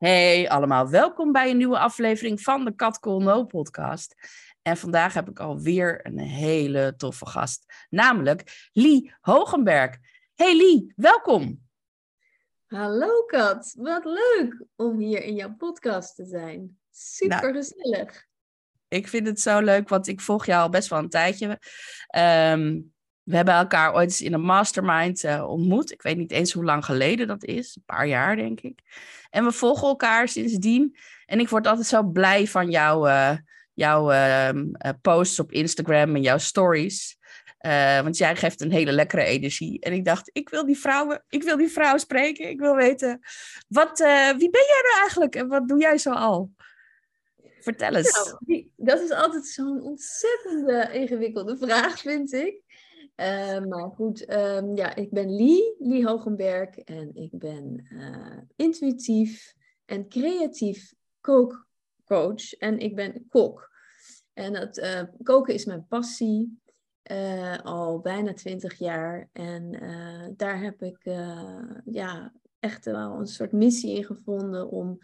Hey allemaal, welkom bij een nieuwe aflevering van de Kat Cool No podcast. En vandaag heb ik alweer een hele toffe gast, namelijk Lee Hogenberg. Hey Lee, welkom. Hallo Kat, wat leuk om hier in jouw podcast te zijn. Super nou, gezellig. Ik vind het zo leuk, want ik volg jou al best wel een tijdje. Um, we hebben elkaar ooit eens in een mastermind uh, ontmoet. Ik weet niet eens hoe lang geleden dat is. Een paar jaar, denk ik. En we volgen elkaar sindsdien. En ik word altijd zo blij van jouw, uh, jouw uh, posts op Instagram en jouw stories. want jij geeft een hele lekkere energie. En ik dacht, ik wil die vrouwen, ik wil die vrouw spreken. Ik wil weten, wat, wie ben jij nou eigenlijk en wat doe jij zo al? Vertel eens. Nou, dat is altijd zo'n ontzettende ingewikkelde vraag, vind ik. Uh, maar goed, um, ja, ik ben Lee, Lee Hogenberg. En ik ben uh, intuïtief en creatief kookcoach. En ik ben kok. En het uh, koken is mijn passie. al bijna twintig jaar. En daar heb ik ja, echt wel een soort missie in gevonden om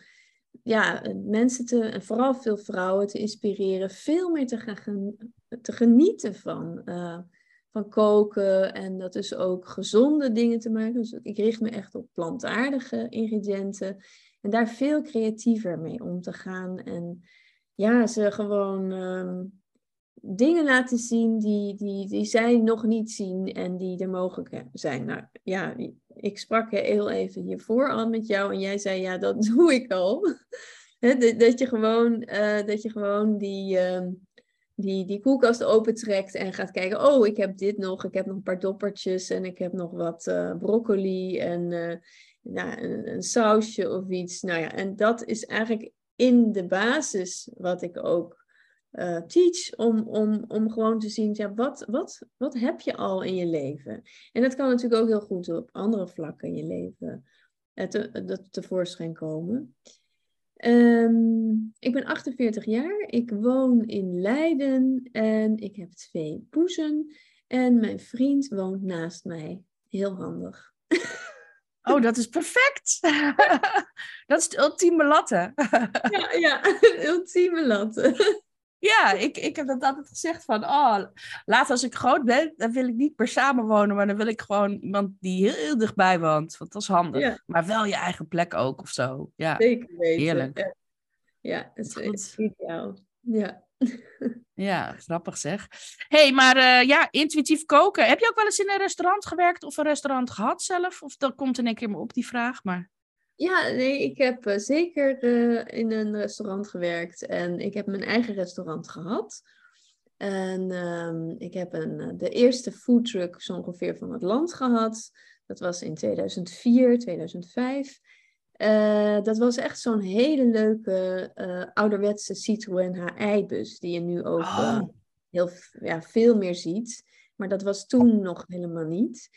ja, mensen te, en vooral veel vrouwen te inspireren, veel meer te gaan te genieten van koken en dat is ook gezonde dingen te maken. Dus ik richt me echt op plantaardige ingrediënten en daar veel creatiever mee om te gaan. En ja, ze gewoon ehm, dingen laten zien die, die, die zij nog niet zien en die er mogelijk zijn. Nou ja, ik sprak heel even hiervoor al met jou en jij zei ja, dat doe ik al. dat, je gewoon, uh, dat je gewoon die. Ehm, die, die koelkast opentrekt en gaat kijken, oh, ik heb dit nog, ik heb nog een paar doppertjes en ik heb nog wat uh, broccoli en uh, nou, een, een, sausje of iets. Nou ja, en dat is eigenlijk in de basis wat ik ook uh, teach, om, om, om gewoon te zien, ja, wat, wat, wat heb je al in je leven? En dat kan natuurlijk ook heel goed op andere vlakken in je leven te, te, tevoorschijn komen. Um, ik ben 48 jaar, ik woon in Leiden en ik heb twee poezen. En mijn vriend woont naast mij. Heel handig. Oh, dat is perfect. dat is de ultieme latte. ja, ja, de ultieme latte. Ja, ik, ik heb dat altijd gezegd van, oh, later als ik groot ben, dan wil ik niet per samenwonen, maar dan wil ik gewoon iemand die heel, dichtbij woont, want dat is handig. Maar wel je eigen plek ook of zo. Ja, Zeker weten. Heerlijk. Ja, ja het is ideaal. Ja. Ja, grappig zeg. hey, maar uh, ja, intuïtief koken. Heb je ook wel eens in een restaurant gewerkt of een restaurant gehad zelf? Of dat komt in één keer maar op die vraag, maar... Ja, nee, ik heb uh, zeker uh, in een restaurant gewerkt en ik heb mijn eigen restaurant gehad. En um, ik heb een, uh, de eerste foodtruck zo ongeveer van het land gehad. Dat was in 2004, 2005. dat was echt zo'n hele leuke ouderwetse Citroën HI-bus, die je nu ook oh. heel ja, veel meer ziet. Maar dat was toen nog helemaal niet.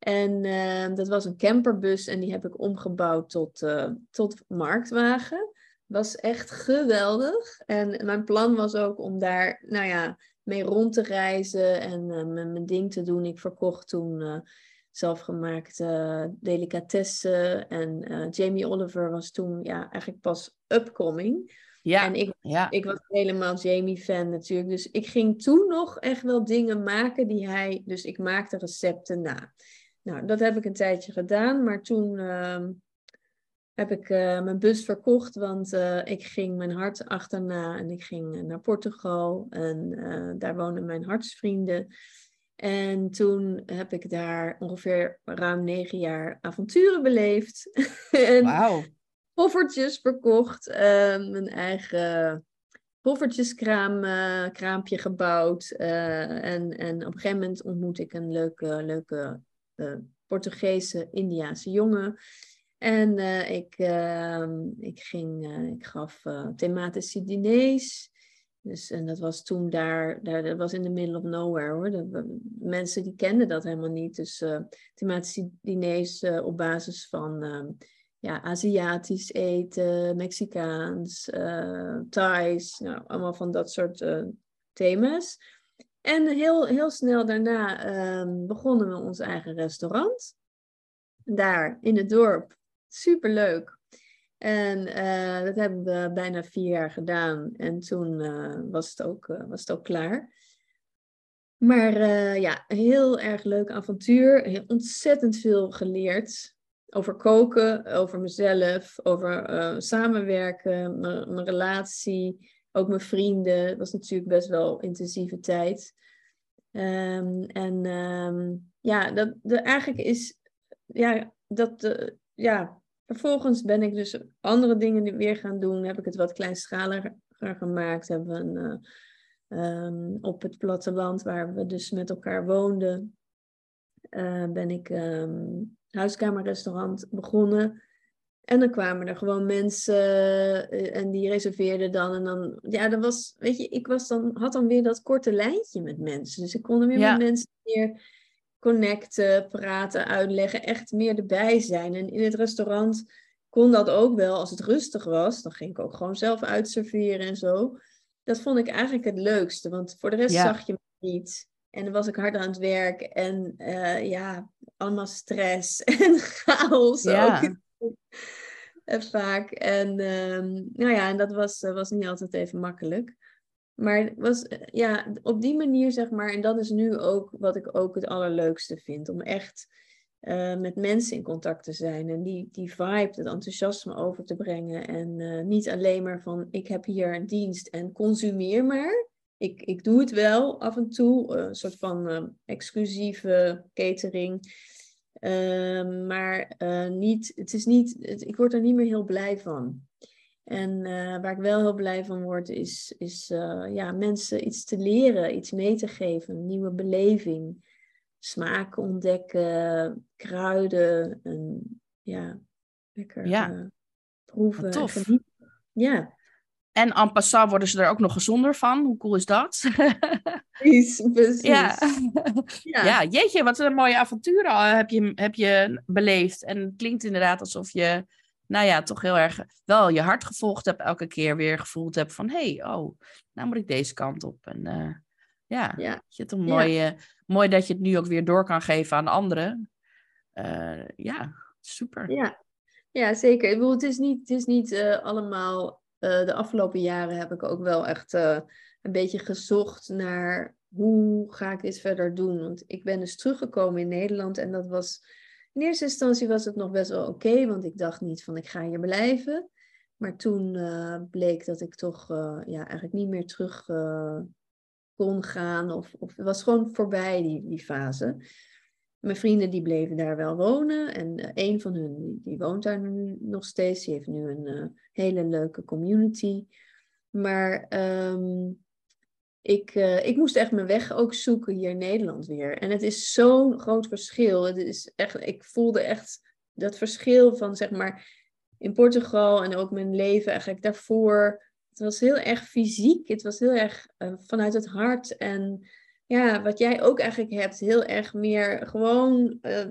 En uh, dat was een camperbus en die heb ik omgebouwd tot, uh, tot marktwagen. Was echt geweldig. En mijn plan was ook om daar, nou ja, mee rond te reizen en uh, mijn ding te doen. Ik verkocht toen zelfgemaakte delicatessen. En Jamie Oliver was toen ja, eigenlijk pas upcoming. Ja, en ik, ja. ik was helemaal Jamie-fan natuurlijk. Dus ik ging toen nog echt wel dingen maken die hij... Dus ik maakte recepten na. Nou, dat heb ik een tijdje gedaan, maar toen uh, heb ik uh, mijn bus verkocht, want uh, ik ging mijn hart achterna en ik ging eh, naar Portugal en daar woonden mijn hartsvrienden. En toen heb ik daar ongeveer ruim negen jaar avonturen beleefd. en wow. Koffertjes verkocht, mijn eigen poffertjeskraam, kraampje gebouwd. en, en op een gegeven moment ontmoet ik een leuke, leuke Portugese Indiaanse jongen. En ik, ehm, ik, ging, ik gaf thematische diners. Dus, en dat was toen daar, daar, dat was in the middle of nowhere hoor. De, mensen die kenden dat helemaal niet. Dus uh, thematische diners uh, op basis van um, ja, Aziatisch eten, Mexicaans, uh, Thais, nou, allemaal van dat soort thema's. En heel, heel snel daarna um, begonnen we ons eigen restaurant. Daar in het dorp. Superleuk. En uh, dat hebben we bijna vier jaar gedaan. En toen uh, was, het ook, uh, was het ook klaar. Maar ja, heel erg leuk avontuur. Heel ontzettend veel geleerd. Over koken, over mezelf, over samenwerken, mijn relatie, ook mijn vrienden. Het was natuurlijk best wel intensieve tijd. Um, en um, ja, dat de, eigenlijk is, ja, dat, ja, Vervolgens ben ik dus andere dingen weer gaan doen. Heb ik het wat kleinschaliger gemaakt. Hebben we uh, um, op het platteland waar we dus met elkaar woonden, uh, ben ik huiskamerrestaurant begonnen. En dan kwamen er gewoon mensen uh, en die reserveerden dan. En dan, ja, dat was, weet je, ik was dan, had dan weer dat korte lijntje met mensen. Dus ik kon er weer met mensen meer connecten, praten, uitleggen, echt meer erbij zijn. En in het restaurant kon dat ook wel als het rustig was. Dan ging ik ook gewoon zelf uitserveren en zo. Dat vond ik eigenlijk het leukste, want voor de rest zag je me niet. En dan was ik hard aan het werk en uh, ja, allemaal stress en chaos ja. ook. Vaak. En uh, nou ja, en dat was, eh, was niet altijd even makkelijk. Maar was, eh, ja, op die manier zeg maar, en dat is nu ook wat ik ook het allerleukste vind, om echt uh, met mensen in contact te zijn en die, die vibe, het enthousiasme over te brengen. En niet alleen maar van ik heb hier een dienst en consumeer maar. Ik, ik doe het wel af en toe, een soort van exclusieve catering. Ehm, maar niet, het is niet, het, ik word er niet meer heel blij van. En uh, waar ik wel heel blij van word, is, is uh, ja, mensen iets te leren, iets mee te geven, een nieuwe beleving. Smaken ontdekken, kruiden, en, ja, lekker ja. Proeven. Tof. Ja. En en passant worden ze er ook nog gezonder van. Hoe cool is dat? Precies, precies. Ja. ja. ja, jeetje, wat een mooie avonturen heb je, heb je beleefd. En het klinkt inderdaad alsof je nou ja, toch heel erg wel je hart gevolgd heb, elke keer weer gevoeld heb van, hé, hey, oh, nou moet ik deze kant op. En uh, ja, ja. Je het mooi, uh, mooi dat je het nu ook weer door kan geven aan anderen. Uh, ja, super. Ja. ja, zeker. Ik bedoel, het is niet, het is niet allemaal, de afgelopen jaren heb ik ook wel echt een beetje gezocht naar hoe ga ik dit verder doen. Want ik ben dus teruggekomen in Nederland en dat was in eerste instantie was het nog best wel oké, want ik dacht niet van ik ga hier blijven. Maar toen uh, bleek dat ik toch ja, eigenlijk niet meer terug kon gaan. Of, of het was gewoon voorbij, die, die fase. Mijn vrienden die bleven daar wel wonen. En een van hun die, woont daar nu nog steeds. Die heeft nu een hele leuke community. Maar um, ik, uh, ik moest echt mijn weg ook zoeken hier in Nederland weer. En het is zo'n groot verschil. Het is echt, ik voelde echt dat verschil van zeg maar in Portugal en ook mijn leven eigenlijk daarvoor. Het was heel erg fysiek. Het was heel erg uh, vanuit het hart. En ja, wat jij ook eigenlijk hebt, heel erg meer gewoon uh,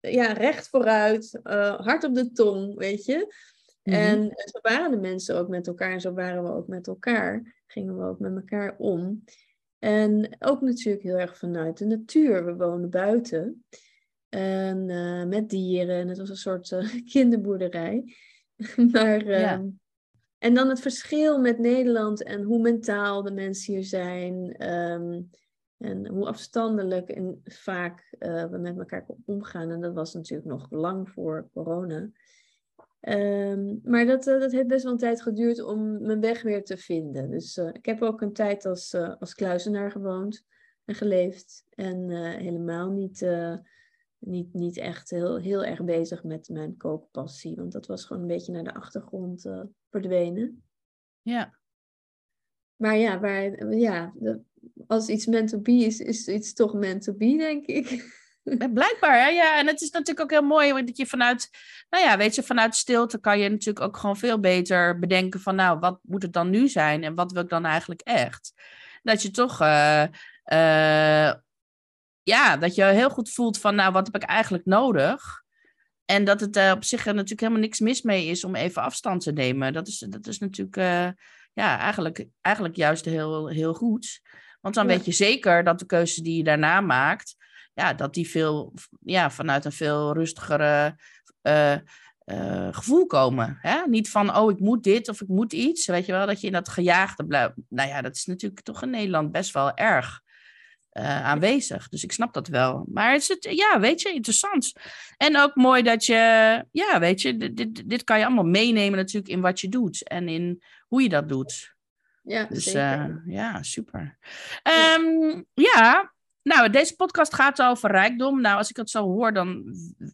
ja, recht vooruit, hard op de tong, weet je. Mhm. En zo waren de mensen ook met elkaar en zo waren we ook met elkaar gingen we ook met elkaar om. En ook natuurlijk heel erg vanuit de natuur. We woonden buiten. En uh, met dieren. En het was een soort kinderboerderij. maar, uh, En dan het verschil met Nederland en hoe mentaal de mensen hier zijn. Um, en hoe afstandelijk en vaak uh, we met elkaar omgaan. En dat was natuurlijk nog lang voor corona. Ehm, maar dat, uh, dat heeft best wel een tijd geduurd om mijn weg weer te vinden. Dus uh, ik heb ook een tijd als, als kluizenaar gewoond en geleefd. En helemaal niet, niet, niet echt heel, heel erg bezig met mijn kookpassie. Want dat was gewoon een beetje naar de achtergrond verdwenen. Ja. maar ja, waar, ja, als iets meant is, is iets toch meant be, denk ik. Blijkbaar, ja. En het is natuurlijk ook heel mooi, want je vanuit, nou ja, weet je, vanuit stilte kan je natuurlijk ook gewoon veel beter bedenken van, nou, wat moet het dan nu zijn en wat wil ik dan eigenlijk echt? Dat je toch, uh, uh, ja, dat je heel goed voelt van, nou, wat heb ik eigenlijk nodig? En dat het uh, op zich natuurlijk helemaal niks mis mee is om even afstand te nemen. Dat is, dat is natuurlijk, ja, eigenlijk, eigenlijk juist heel, heel goed. Want dan weet je zeker dat de keuzes die je daarna maakt, ja, dat die veel, ja, vanuit een veel rustigere uh, uh, gevoel komen. Hè? Niet van, oh, ik moet dit of ik moet iets. Weet je wel, dat je in dat gejaagde blijft. Nou ja, dat is natuurlijk toch in Nederland best wel erg. Uh, aanwezig. Dus ik snap dat wel. Maar het is het, ja, weet je, interessant. En ook mooi dat je, ja, weet je, dit, dit, dit kan je allemaal meenemen natuurlijk in wat je doet en in hoe je dat doet. Ja, dus. Uh, ja, super. Um, ja, nou, deze podcast gaat over rijkdom. Nou, als ik het zo hoor, dan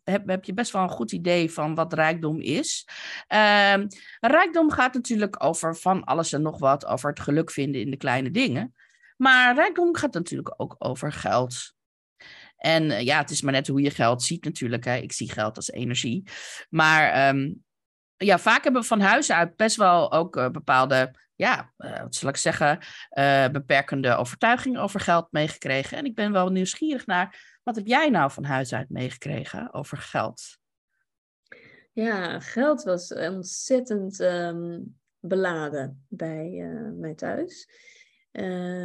heb, heb je best wel een goed idee van wat rijkdom is. Um, rijkdom gaat natuurlijk over van alles en nog wat, over het geluk vinden in de kleine dingen. Maar rijkdom gaat natuurlijk ook over geld. En uh, ja, het is maar net hoe je geld ziet natuurlijk. Hè. Ik zie geld als energie. Maar um, ja, vaak hebben we van huis uit best wel ook uh, bepaalde ja, uh, wat zal ik zeggen, uh, beperkende overtuiging over geld meegekregen. En ik ben wel nieuwsgierig naar, wat heb jij nou van huis uit meegekregen over geld? Ja, geld was ontzettend um, beladen bij mij thuis.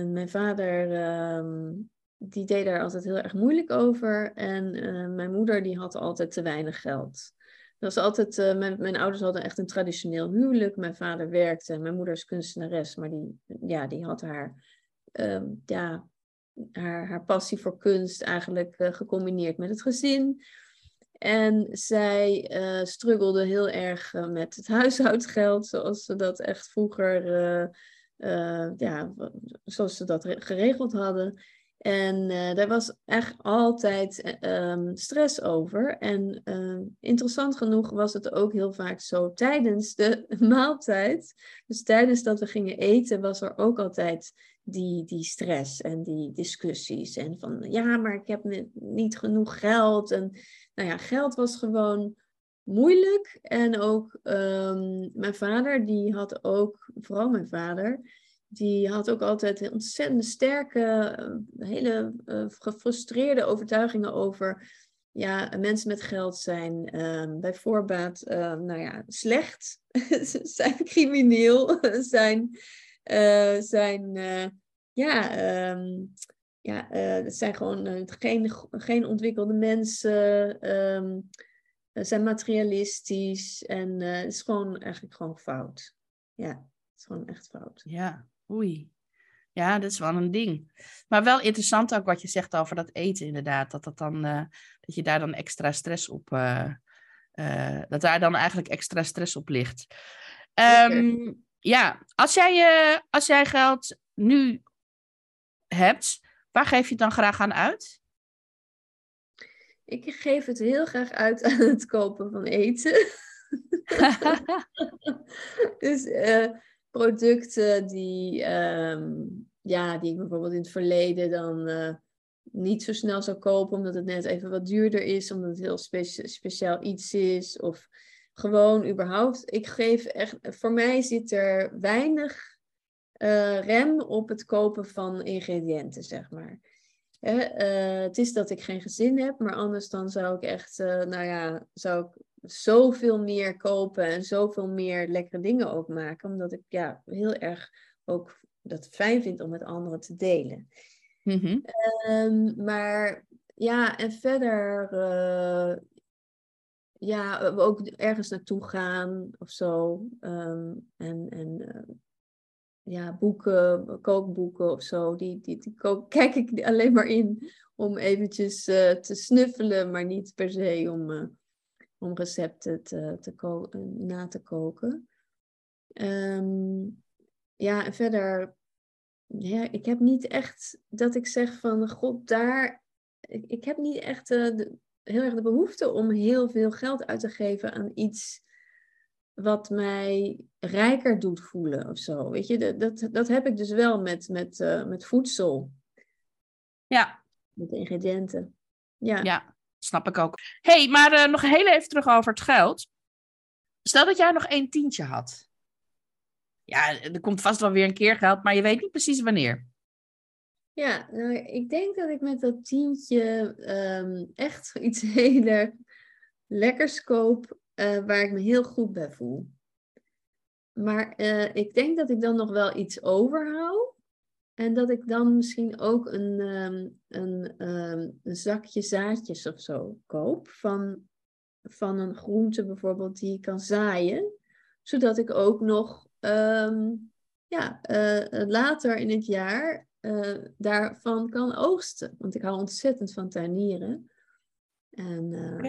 mijn vader, um, die deed daar altijd heel erg moeilijk over. En mijn moeder, die had altijd te weinig geld. Dat was altijd, uh, mijn, ouders hadden echt een traditioneel huwelijk. Mijn vader werkte, mijn moeder is kunstenares, maar die, ja, die had haar, uh, ja, haar, haar passie voor kunst eigenlijk uh, gecombineerd met het gezin. En zij uh, struggelde heel erg met het huishoudgeld, zoals ze dat echt vroeger, ja, zoals ze dat geregeld hadden. En uh, daar was echt altijd um, stress over. En uh, interessant genoeg was het ook heel vaak zo tijdens de maaltijd. Dus tijdens dat we gingen eten was er ook altijd die, die stress en die discussies. En van ja, maar ik heb niet genoeg geld. En nou ja, geld was gewoon moeilijk. En ook um, mijn vader, die had ook, vooral mijn vader die had ook altijd ontzettend sterke, eh, hele uh, gefrustreerde overtuigingen over. Ja, mensen met geld zijn uh, bij voorbaat, uh, nou ja, slecht, zijn crimineel, zijn, zijn ja, um, ja het zijn gewoon geen, geen ontwikkelde mensen, um, zijn materialistisch en het is gewoon eigenlijk gewoon fout. Ja, het is gewoon echt fout. Ja, Oei. Ja, dat is wel een ding. Maar wel interessant ook wat je zegt over dat eten, inderdaad. Dat, dat, dan, uh, dat je daar dan extra stress op. Uh, uh, dat daar dan eigenlijk extra stress op ligt. Um, ja, als jij, als jij geld nu hebt, waar geef je het dan graag aan uit? Ik geef het heel graag uit aan het kopen van eten. dus producten die, um, ja, die ik bijvoorbeeld in het verleden dan uh, niet zo snel zou kopen, omdat het net even wat duurder is, omdat het heel spe speciaal iets is. Of gewoon überhaupt. Ik geef echt, voor mij zit er weinig uh, rem op het kopen van ingrediënten, zeg maar. Uh, het is dat ik geen gezin heb, maar anders dan zou ik echt, nou ja, zou ik zoveel meer kopen en zoveel meer lekkere dingen ook maken. Omdat ik ja, heel erg ook dat fijn vind om met anderen te delen. Mhm. Ehm, maar ja, en verder uh, ja, ook ergens naartoe gaan of zo. Ehm, en en uh, ja, boeken, kookboeken of zo. Die, die, die kook, kijk ik alleen maar in om eventjes uh, te snuffelen, maar niet per se om om recepten te, te na te koken. Ehm, ja, en verder, ja, ik heb niet echt dat ik zeg van, god, daar, ik, ik heb niet echt uh, de, heel erg de behoefte om heel veel geld uit te geven aan iets wat mij rijker doet voelen of zo. Weet je, dat, dat, dat heb ik dus wel met, met, uh, met voedsel. Ja. Met ingrediënten. Ja. Ja, snap ik ook. hey, maar uh, nog heel even terug over het geld. Stel dat jij nog één tientje had. Ja, er komt vast wel weer een keer geld, maar je weet niet precies wanneer. Ja, nou, ik denk dat ik met dat tientje um, echt iets heel lekkers koop uh, waar ik me heel goed bij voel. Maar uh, ik denk dat ik dan nog wel iets overhoud. En dat ik dan misschien ook een, um, een, um, een zakje zaadjes of zo koop. Van, van een groente bijvoorbeeld die ik kan zaaien. Zodat ik ook nog ja, uh, later in het jaar uh, daarvan kan oogsten. Want ik hou ontzettend van tuinieren. En, uh,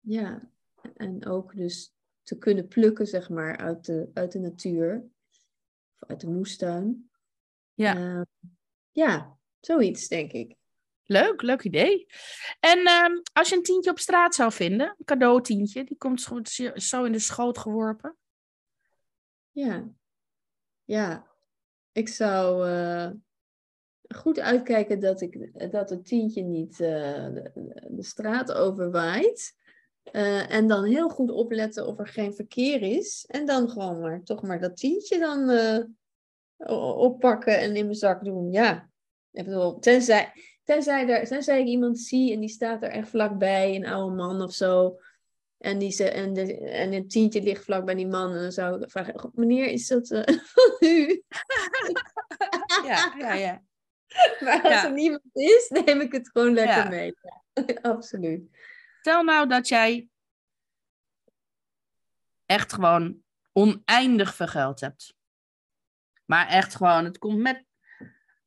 Ja, en ook dus te kunnen plukken, zeg maar, uit de, uit de natuur. Of uit de moestuin. Ja. Uh, ja, zoiets, denk ik. Leuk, leuk idee. En uh, als je een tientje op straat zou vinden, een cadeautientje, die komt zo in de schoot geworpen. Ja, ja. Ik zou uh, goed uitkijken dat, ik, dat het tientje niet uh, de, de, straat overwaait. Uh, en dan heel goed opletten of er geen verkeer is. En dan gewoon maar toch maar dat tientje dan uh, oppakken en in mijn zak doen. Ja, ik bedoel, tenzij, tenzij, er, tenzij ik iemand zie en die staat er echt vlakbij, een oude man of zo. En, die ze, en, de, en een tientje ligt vlak bij die man. En dan zou ik vragen, meneer, is dat uh, van u? ja, ja, ja. Maar als ja. er niemand is, neem ik het gewoon lekker ja. mee. Ja, absoluut. Stel nou dat jij echt gewoon oneindig veel geld hebt. Maar echt gewoon, het komt met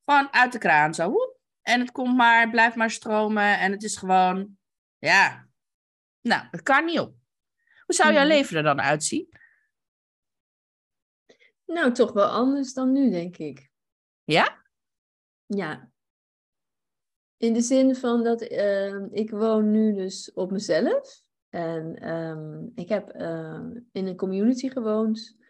gewoon uit de kraan zo. Woep, en het komt maar, blijft maar stromen. En het is gewoon, ja. Nou, het kan niet op. Hoe zou jouw leven er dan uitzien? Nou, toch wel anders dan nu, denk ik. Ja? Ja. In de zin van dat uh, ik woon nu dus op mezelf. En um, ik heb uh, in een community gewoond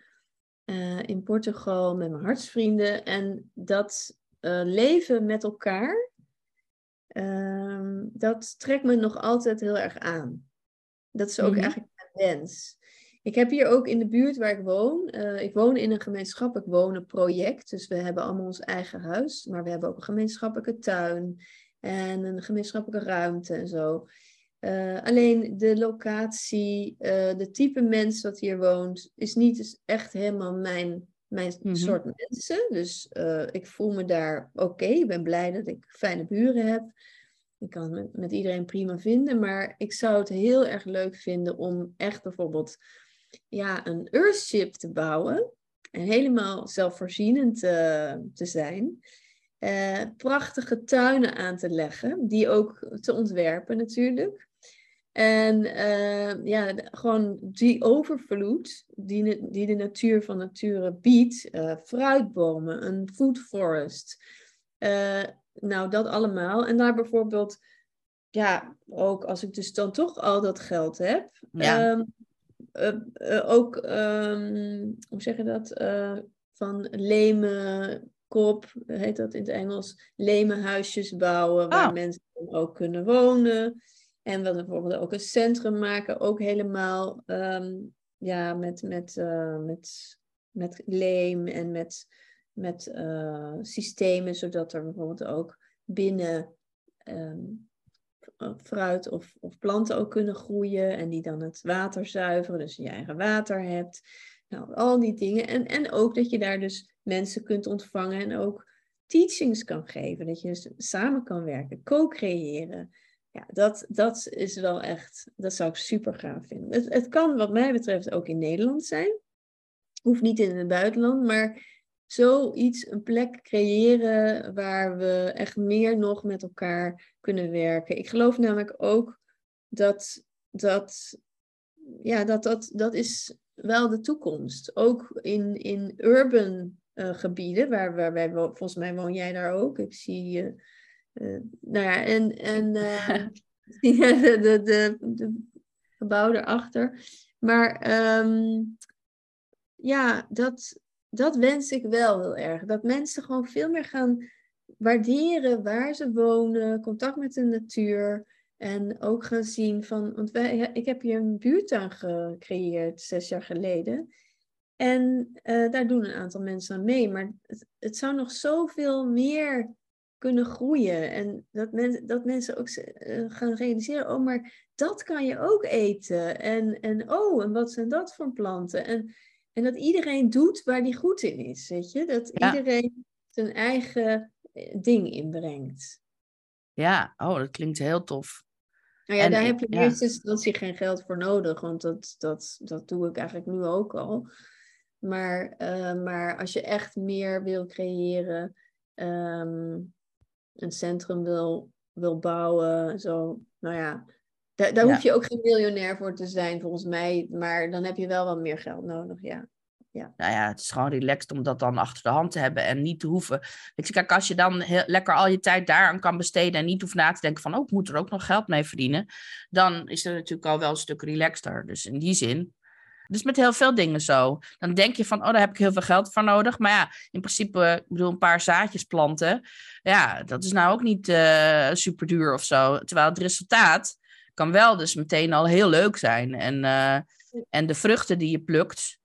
uh, in Portugal met mijn hartsvrienden. En dat leven met elkaar, ehm, dat trekt me nog altijd heel erg aan. Dat is ook mm-hmm. eigenlijk mijn wens. Ik heb hier ook in de buurt waar ik woon, uh, ik woon in een gemeenschappelijk wonen project. Dus we hebben allemaal ons eigen huis, maar we hebben ook een gemeenschappelijke tuin en een gemeenschappelijke ruimte en zo. Uh, alleen de locatie, uh, de type mens dat hier woont, is niet dus echt helemaal mijn, mijn mm-hmm. soort mensen. Dus ik voel me daar oké. Okay. Ik ben blij dat ik fijne buren heb. Ik kan het met, met iedereen prima vinden, maar ik zou het heel erg leuk vinden om echt bijvoorbeeld ja, een Earthship te bouwen. En helemaal zelfvoorzienend te zijn. Uh, prachtige tuinen aan te leggen, die ook te ontwerpen natuurlijk. En uh, ja, gewoon die overvloed die, die de natuur van nature biedt. fruitbomen, een food forest. nou, dat allemaal. En daar bijvoorbeeld, ja, ook als ik dus dan toch al dat geld heb. Ja. Um, uh, ook, um, hoe zeg je dat, van leme kop, heet dat in het Engels, leme huisjes bouwen waar oh. mensen ook kunnen wonen. En we bijvoorbeeld ook een centrum maken, ook helemaal um, ja, met, met, met, met leem en met, met systemen, zodat er bijvoorbeeld ook binnen um, fruit of, of planten ook kunnen groeien en die dan het water zuiveren, dus je eigen water hebt. Nou, al die dingen. En, en ook dat je daar dus mensen kunt ontvangen en ook teachings kan geven. Dat je dus samen kan werken, co-creëren. Ja, dat, dat is wel echt, dat zou ik super gaaf vinden. Het, het kan wat mij betreft ook in Nederland zijn. Hoeft niet in het buitenland, maar zoiets, een plek creëren waar we echt meer nog met elkaar kunnen werken. Ik geloof namelijk ook dat dat, ja, dat, dat, dat is wel de toekomst. Ook in, in urban uh, gebieden, waar, waar wij, volgens mij woon jij daar ook. Ik zie, uh, nou ja, en, en de, de, de, de gebouw erachter. Maar ehm, ja, dat, dat wens ik wel heel erg. Dat mensen gewoon veel meer gaan waarderen waar ze wonen, contact met de natuur. En ook gaan zien van, want wij, ik heb hier een buurtuin gecreëerd zes jaar geleden. En uh, daar doen een aantal mensen aan mee. Maar het, het, zou nog zoveel meer kunnen groeien. En dat, men, dat mensen ook uh, gaan realiseren, oh, maar dat kan je ook eten. En, en oh, en wat zijn dat voor planten? En, en dat iedereen doet waar die goed in is, weet je? Dat iedereen zijn eigen eh, ding inbrengt. Ja, oh, dat klinkt heel tof. Nou ja, daar heb je in ja. eerste instantie geen geld voor nodig, want dat, dat, dat doe ik eigenlijk nu ook al. Maar, uh, maar als je echt meer wil creëren, um, een centrum wil, wil bouwen, zo, nou ja, daar, daar ja. hoef je ook geen miljonair voor te zijn, volgens mij. Maar dan heb je wel wat meer geld nodig, ja. Ja. Nou ja, het is gewoon relaxed om dat dan achter de hand te hebben en niet te hoeven. Weet je, kijk, als je dan heel, lekker al je tijd daaraan kan besteden en niet hoeft na te denken van, oh, ik moet er ook nog geld mee verdienen, dan is het natuurlijk al wel een stuk relaxter. Dus in die zin. Dus met heel veel dingen zo. Dan denk je van, oh, daar heb ik heel veel geld voor nodig. Maar ja, in principe, ik bedoel, een paar zaadjes planten. Ja, dat is nou ook niet uh, super duur of zo. Terwijl het resultaat kan wel dus meteen al heel leuk zijn. En, uh, en de vruchten die je plukt,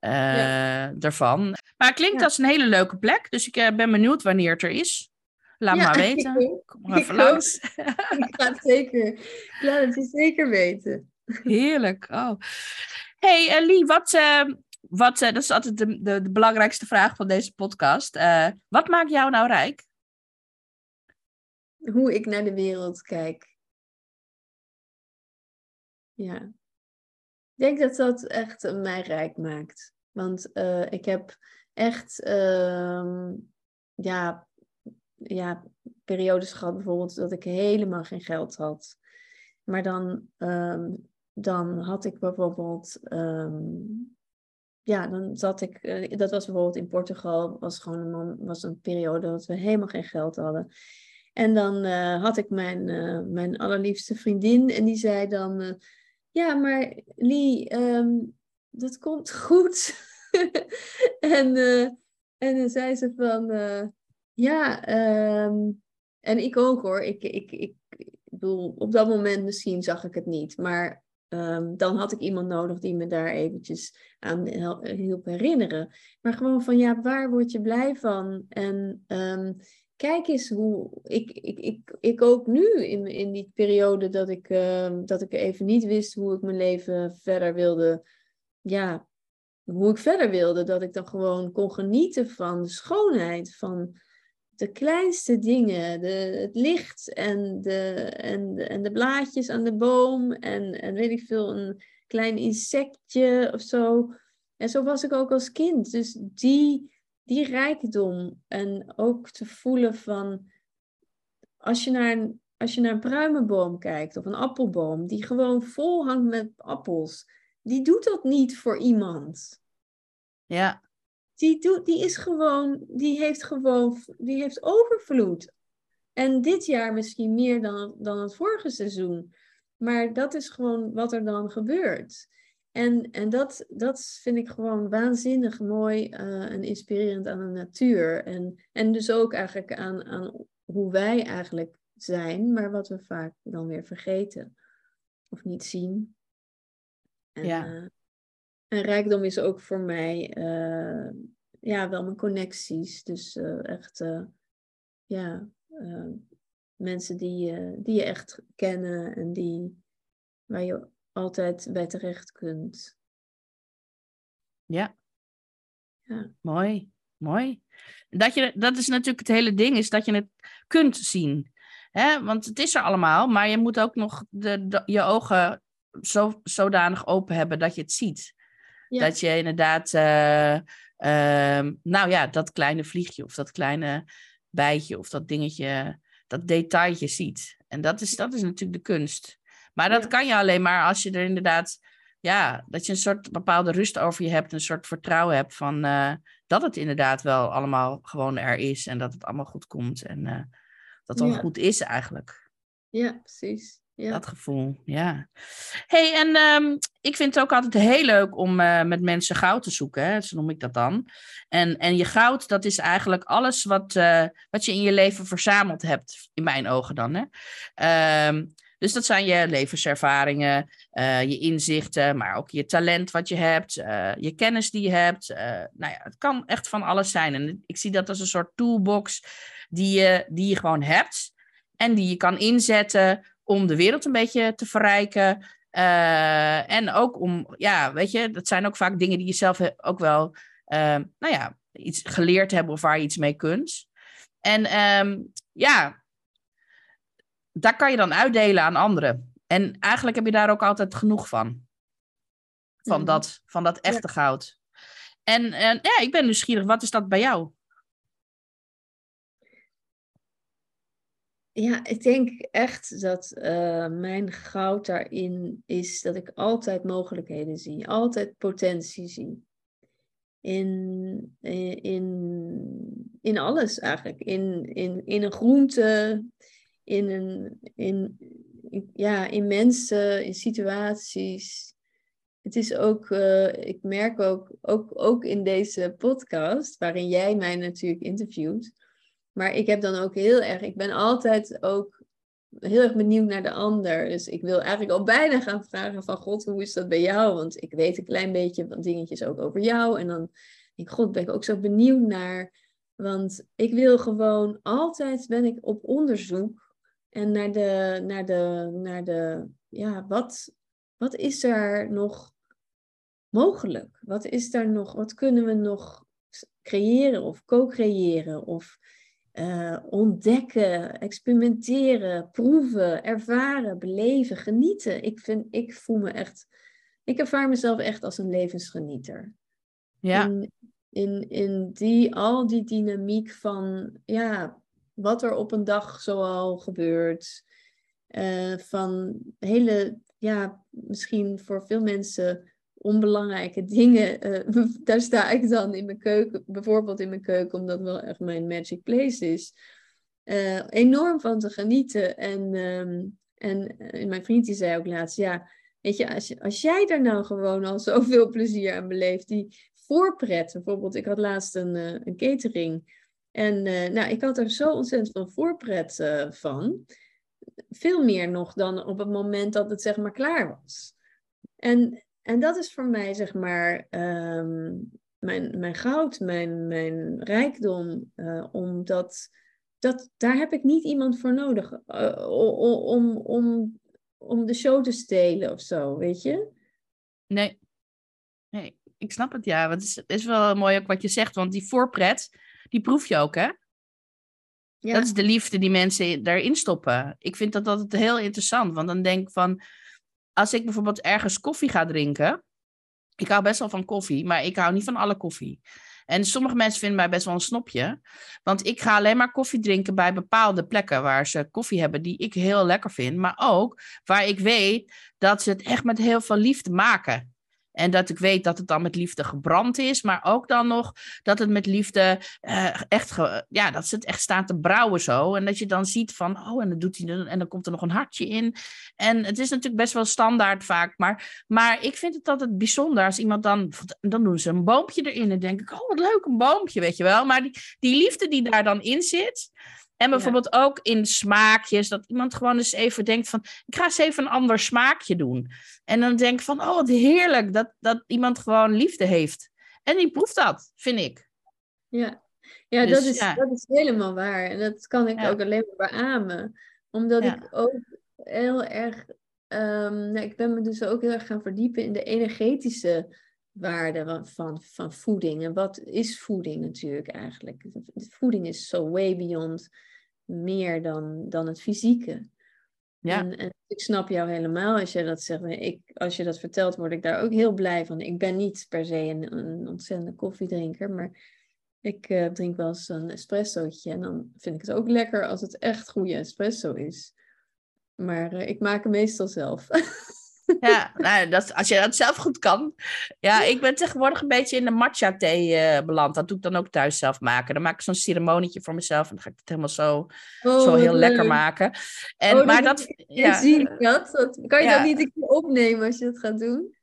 uh, ja. daarvan. Maar het klinkt ja. als een hele leuke plek. Dus ik ben benieuwd wanneer het er is. Laat ja, maar weten. Kom maar even langs. ik ga het zeker. Ik laat het je zeker weten. Heerlijk. Oh. Hey Ellie, wat, uh, wat dat is altijd de, de, de, belangrijkste vraag van deze podcast. wat maakt jou nou rijk? Hoe ik naar de wereld kijk. Ja. Ik denk dat dat echt mij rijk maakt. Want ik heb echt uh, ja, ja, periodes gehad bijvoorbeeld dat ik helemaal geen geld had. Maar dan, um, dan had ik bijvoorbeeld, um, ja, dan zat ik, uh, dat was bijvoorbeeld in Portugal, was gewoon een, was een periode dat we helemaal geen geld hadden. En dan uh, had ik mijn, uh, mijn allerliefste vriendin en die zei dan, ja, maar Lee, um, dat komt goed. en, en dan zei ze van, ja, um, en ik ook hoor. Ik, ik, ik, ik bedoel, op dat moment misschien zag ik het niet, maar um, dan had ik iemand nodig die me daar eventjes aan hielp herinneren. Maar gewoon van, ja, waar word je blij van? En um, kijk eens hoe. Ik, ik, ik, ik ook nu in, in die periode dat ik, uh, dat ik even niet wist hoe ik mijn leven verder wilde. Ja, hoe ik verder wilde. Dat ik dan gewoon kon genieten van de schoonheid, van de kleinste dingen. De, het licht en de, en, de, en de blaadjes aan de boom. En, en weet ik veel, een klein insectje of zo. En zo was ik ook als kind. Dus die die rijkdom en ook te voelen van als je naar een, als je naar een pruimenboom kijkt of een appelboom die gewoon vol hangt met appels, die doet dat niet voor iemand. Ja. Die, doet, die is gewoon, die heeft gewoon, die heeft overvloed. En dit jaar misschien meer dan, dan het vorige seizoen. Maar dat is gewoon wat er dan gebeurt. En, en dat, dat vind ik gewoon waanzinnig mooi uh, en inspirerend aan de natuur. En, en dus ook eigenlijk aan, aan hoe wij eigenlijk zijn, maar wat we vaak dan weer vergeten of niet zien. En, ja. Uh, en rijkdom is ook voor mij uh, ja, wel mijn connecties. Dus echt ja, mensen die, die je echt kennen en die, waar je altijd bij terecht kunt. Ja. ja. Mooi, mooi. Dat, je, dat is natuurlijk het hele ding, is dat je het kunt zien. Hè? Want het is er allemaal, maar je moet ook nog de, de je ogen zo, zodanig open hebben dat je het ziet. Ja. Dat je inderdaad, uh, uh, nou ja, dat kleine vliegje of dat kleine bijtje of dat dingetje, dat detailje ziet. En dat is, dat is natuurlijk de kunst. Maar dat kan je alleen maar als je er inderdaad, ja, dat je een soort bepaalde rust over je hebt, een soort vertrouwen hebt van uh, dat het inderdaad wel allemaal gewoon er is en dat het allemaal goed komt en uh, dat het ja. goed is eigenlijk. Ja, precies. Ja. Dat gevoel, ja. hey, en ehm, ik vind het ook altijd heel leuk om eh, met mensen goud te zoeken, hè? zo noem ik dat dan. En, en je goud, dat is eigenlijk alles wat, eh, wat je in je leven verzameld hebt, in mijn ogen dan. Hè? Ehm, dus dat zijn je levenservaringen, eh, je inzichten, maar ook je talent wat je hebt, je kennis die je hebt. Nou ja, het kan echt van alles zijn. En ik zie dat als een soort toolbox die je, die je gewoon hebt en die je kan inzetten om de wereld een beetje te verrijken. Eh, en ook om, ja, weet je, dat zijn ook vaak dingen die je zelf ook wel, eh, nou ja, iets geleerd hebben of waar je iets mee kunt. En ehm, ja, daar kan je dan uitdelen aan anderen. En eigenlijk heb je daar ook altijd genoeg van. Van, Mhm. dat, van dat echte goud. En, en ja, ik ben nieuwsgierig, wat is dat bij jou? Ja, ik denk echt dat eh, mijn goud daarin is dat ik altijd mogelijkheden zie, altijd potentie zie. In, in, in, in alles eigenlijk. In, in, in een groente, in, een, in, in- ja, in mensen, in situaties. Het is ook, eh, ik merk ook, ook, ook in deze podcast, waarin jij mij natuurlijk interviewt. Maar ik heb dan ook heel erg, ik ben altijd ook heel erg benieuwd naar de ander. Dus ik wil eigenlijk al bijna gaan vragen van God, hoe is dat bij jou? Want ik weet een klein beetje wat dingetjes ook over jou. En dan denk ik, God, ben ik ook zo benieuwd naar. Want ik wil gewoon, altijd ben ik op onderzoek. En naar de, naar de, naar de, ja, wat, wat is er nog mogelijk? Wat is daar nog, wat kunnen we nog creëren of co-creëren of eh, ontdekken, experimenteren, proeven, ervaren, beleven, genieten. Ik, vind, ik voel me echt, ik ervaar mezelf echt als een levensgenieter. Ja, In, in, in die, al die dynamiek van, ja, wat er op een dag zoal gebeurt. eh, van hele, ja, misschien voor veel mensen onbelangrijke dingen. eh, daar sta ik dan in mijn keuken, bijvoorbeeld in mijn keuken, omdat wel echt mijn magic place is. eh, enorm van te genieten. En, ehm, en eh, mijn vriend die zei ook laatst, ja, weet je, als, je, als jij daar nou gewoon al zoveel plezier aan beleeft, die voorpret, bijvoorbeeld, ik had laatst een, een catering. En nou, ik had er zo ontzettend veel voorpret van. Veel meer nog dan op het moment dat het zeg maar klaar was. En, en dat is voor mij zeg maar ehm, mijn, mijn goud, mijn, mijn rijkdom. eh, omdat dat, daar heb ik niet iemand voor nodig eh, om, om, om, de show te stelen of zo, weet je? nee. Nee, ik snap het, ja. Want het is, het is wel mooi ook wat je zegt, want die voorpret, die proef je ook, hè? Ja, Dat is de liefde die mensen daarin stoppen. Ik vind dat altijd heel interessant, want dan denk ik van, als ik bijvoorbeeld ergens koffie ga drinken, ik hou best wel van koffie, maar ik hou niet van alle koffie. En sommige mensen vinden mij best wel een snopje, want ik ga alleen maar koffie drinken bij bepaalde plekken waar ze koffie hebben die ik heel lekker vind, maar ook waar ik weet dat ze het echt met heel veel liefde maken. En dat ik weet dat het dan met liefde gebrand is, maar ook dan nog dat het met liefde eh, echt, ge- ja, dat het echt staan te brouwen zo. En dat je dan ziet van, oh, en dan doet hij en dan komt er nog een hartje in. En het is natuurlijk best wel standaard vaak, maar, maar ik vind het altijd bijzonder als iemand dan, dan doen ze een boompje erin en denk ik, oh, wat leuk, een boompje, weet je wel. Maar die, die liefde die daar dan in zit. En bijvoorbeeld ook in smaakjes, dat iemand gewoon eens even denkt van, ik ga eens even een ander smaakje doen. En dan denk ik van, oh, wat heerlijk dat, dat iemand gewoon liefde heeft. En die proeft dat, vind ik. Ja, ja, Dus, dat, is, ja. dat is helemaal waar. En dat kan ik Ja. ook alleen maar beamen. Omdat ik ook heel erg... ehm, nou, ik ben me dus ook heel erg gaan verdiepen in de energetische waarde van, van, voeding. En wat is voeding natuurlijk eigenlijk? Voeding is zo way beyond meer dan, dan het fysieke. Ja. En, en ik snap jou helemaal als je dat zegt. Ik, als je dat vertelt, word ik daar ook heel blij van. Ik ben niet per se een, een ontzettende koffiedrinker, maar ik eh, drink wel eens een espressootje. En dan vind ik het ook lekker als het echt goede espresso is. Maar eh, ik maak hem meestal zelf. Ja, nou, dat, als je dat zelf goed kan. Ja, ik ben tegenwoordig een beetje in de matcha thee uh, beland. Dat doe ik dan ook thuis zelf maken. Dan maak ik zo'n ceremonietje voor mezelf. En dan ga ik het helemaal zo, oh, zo heel lekker maken. En, oh, maar dat, dat ja, zie dat. dat. Kan je ja. dat niet een keer opnemen als je het gaat doen?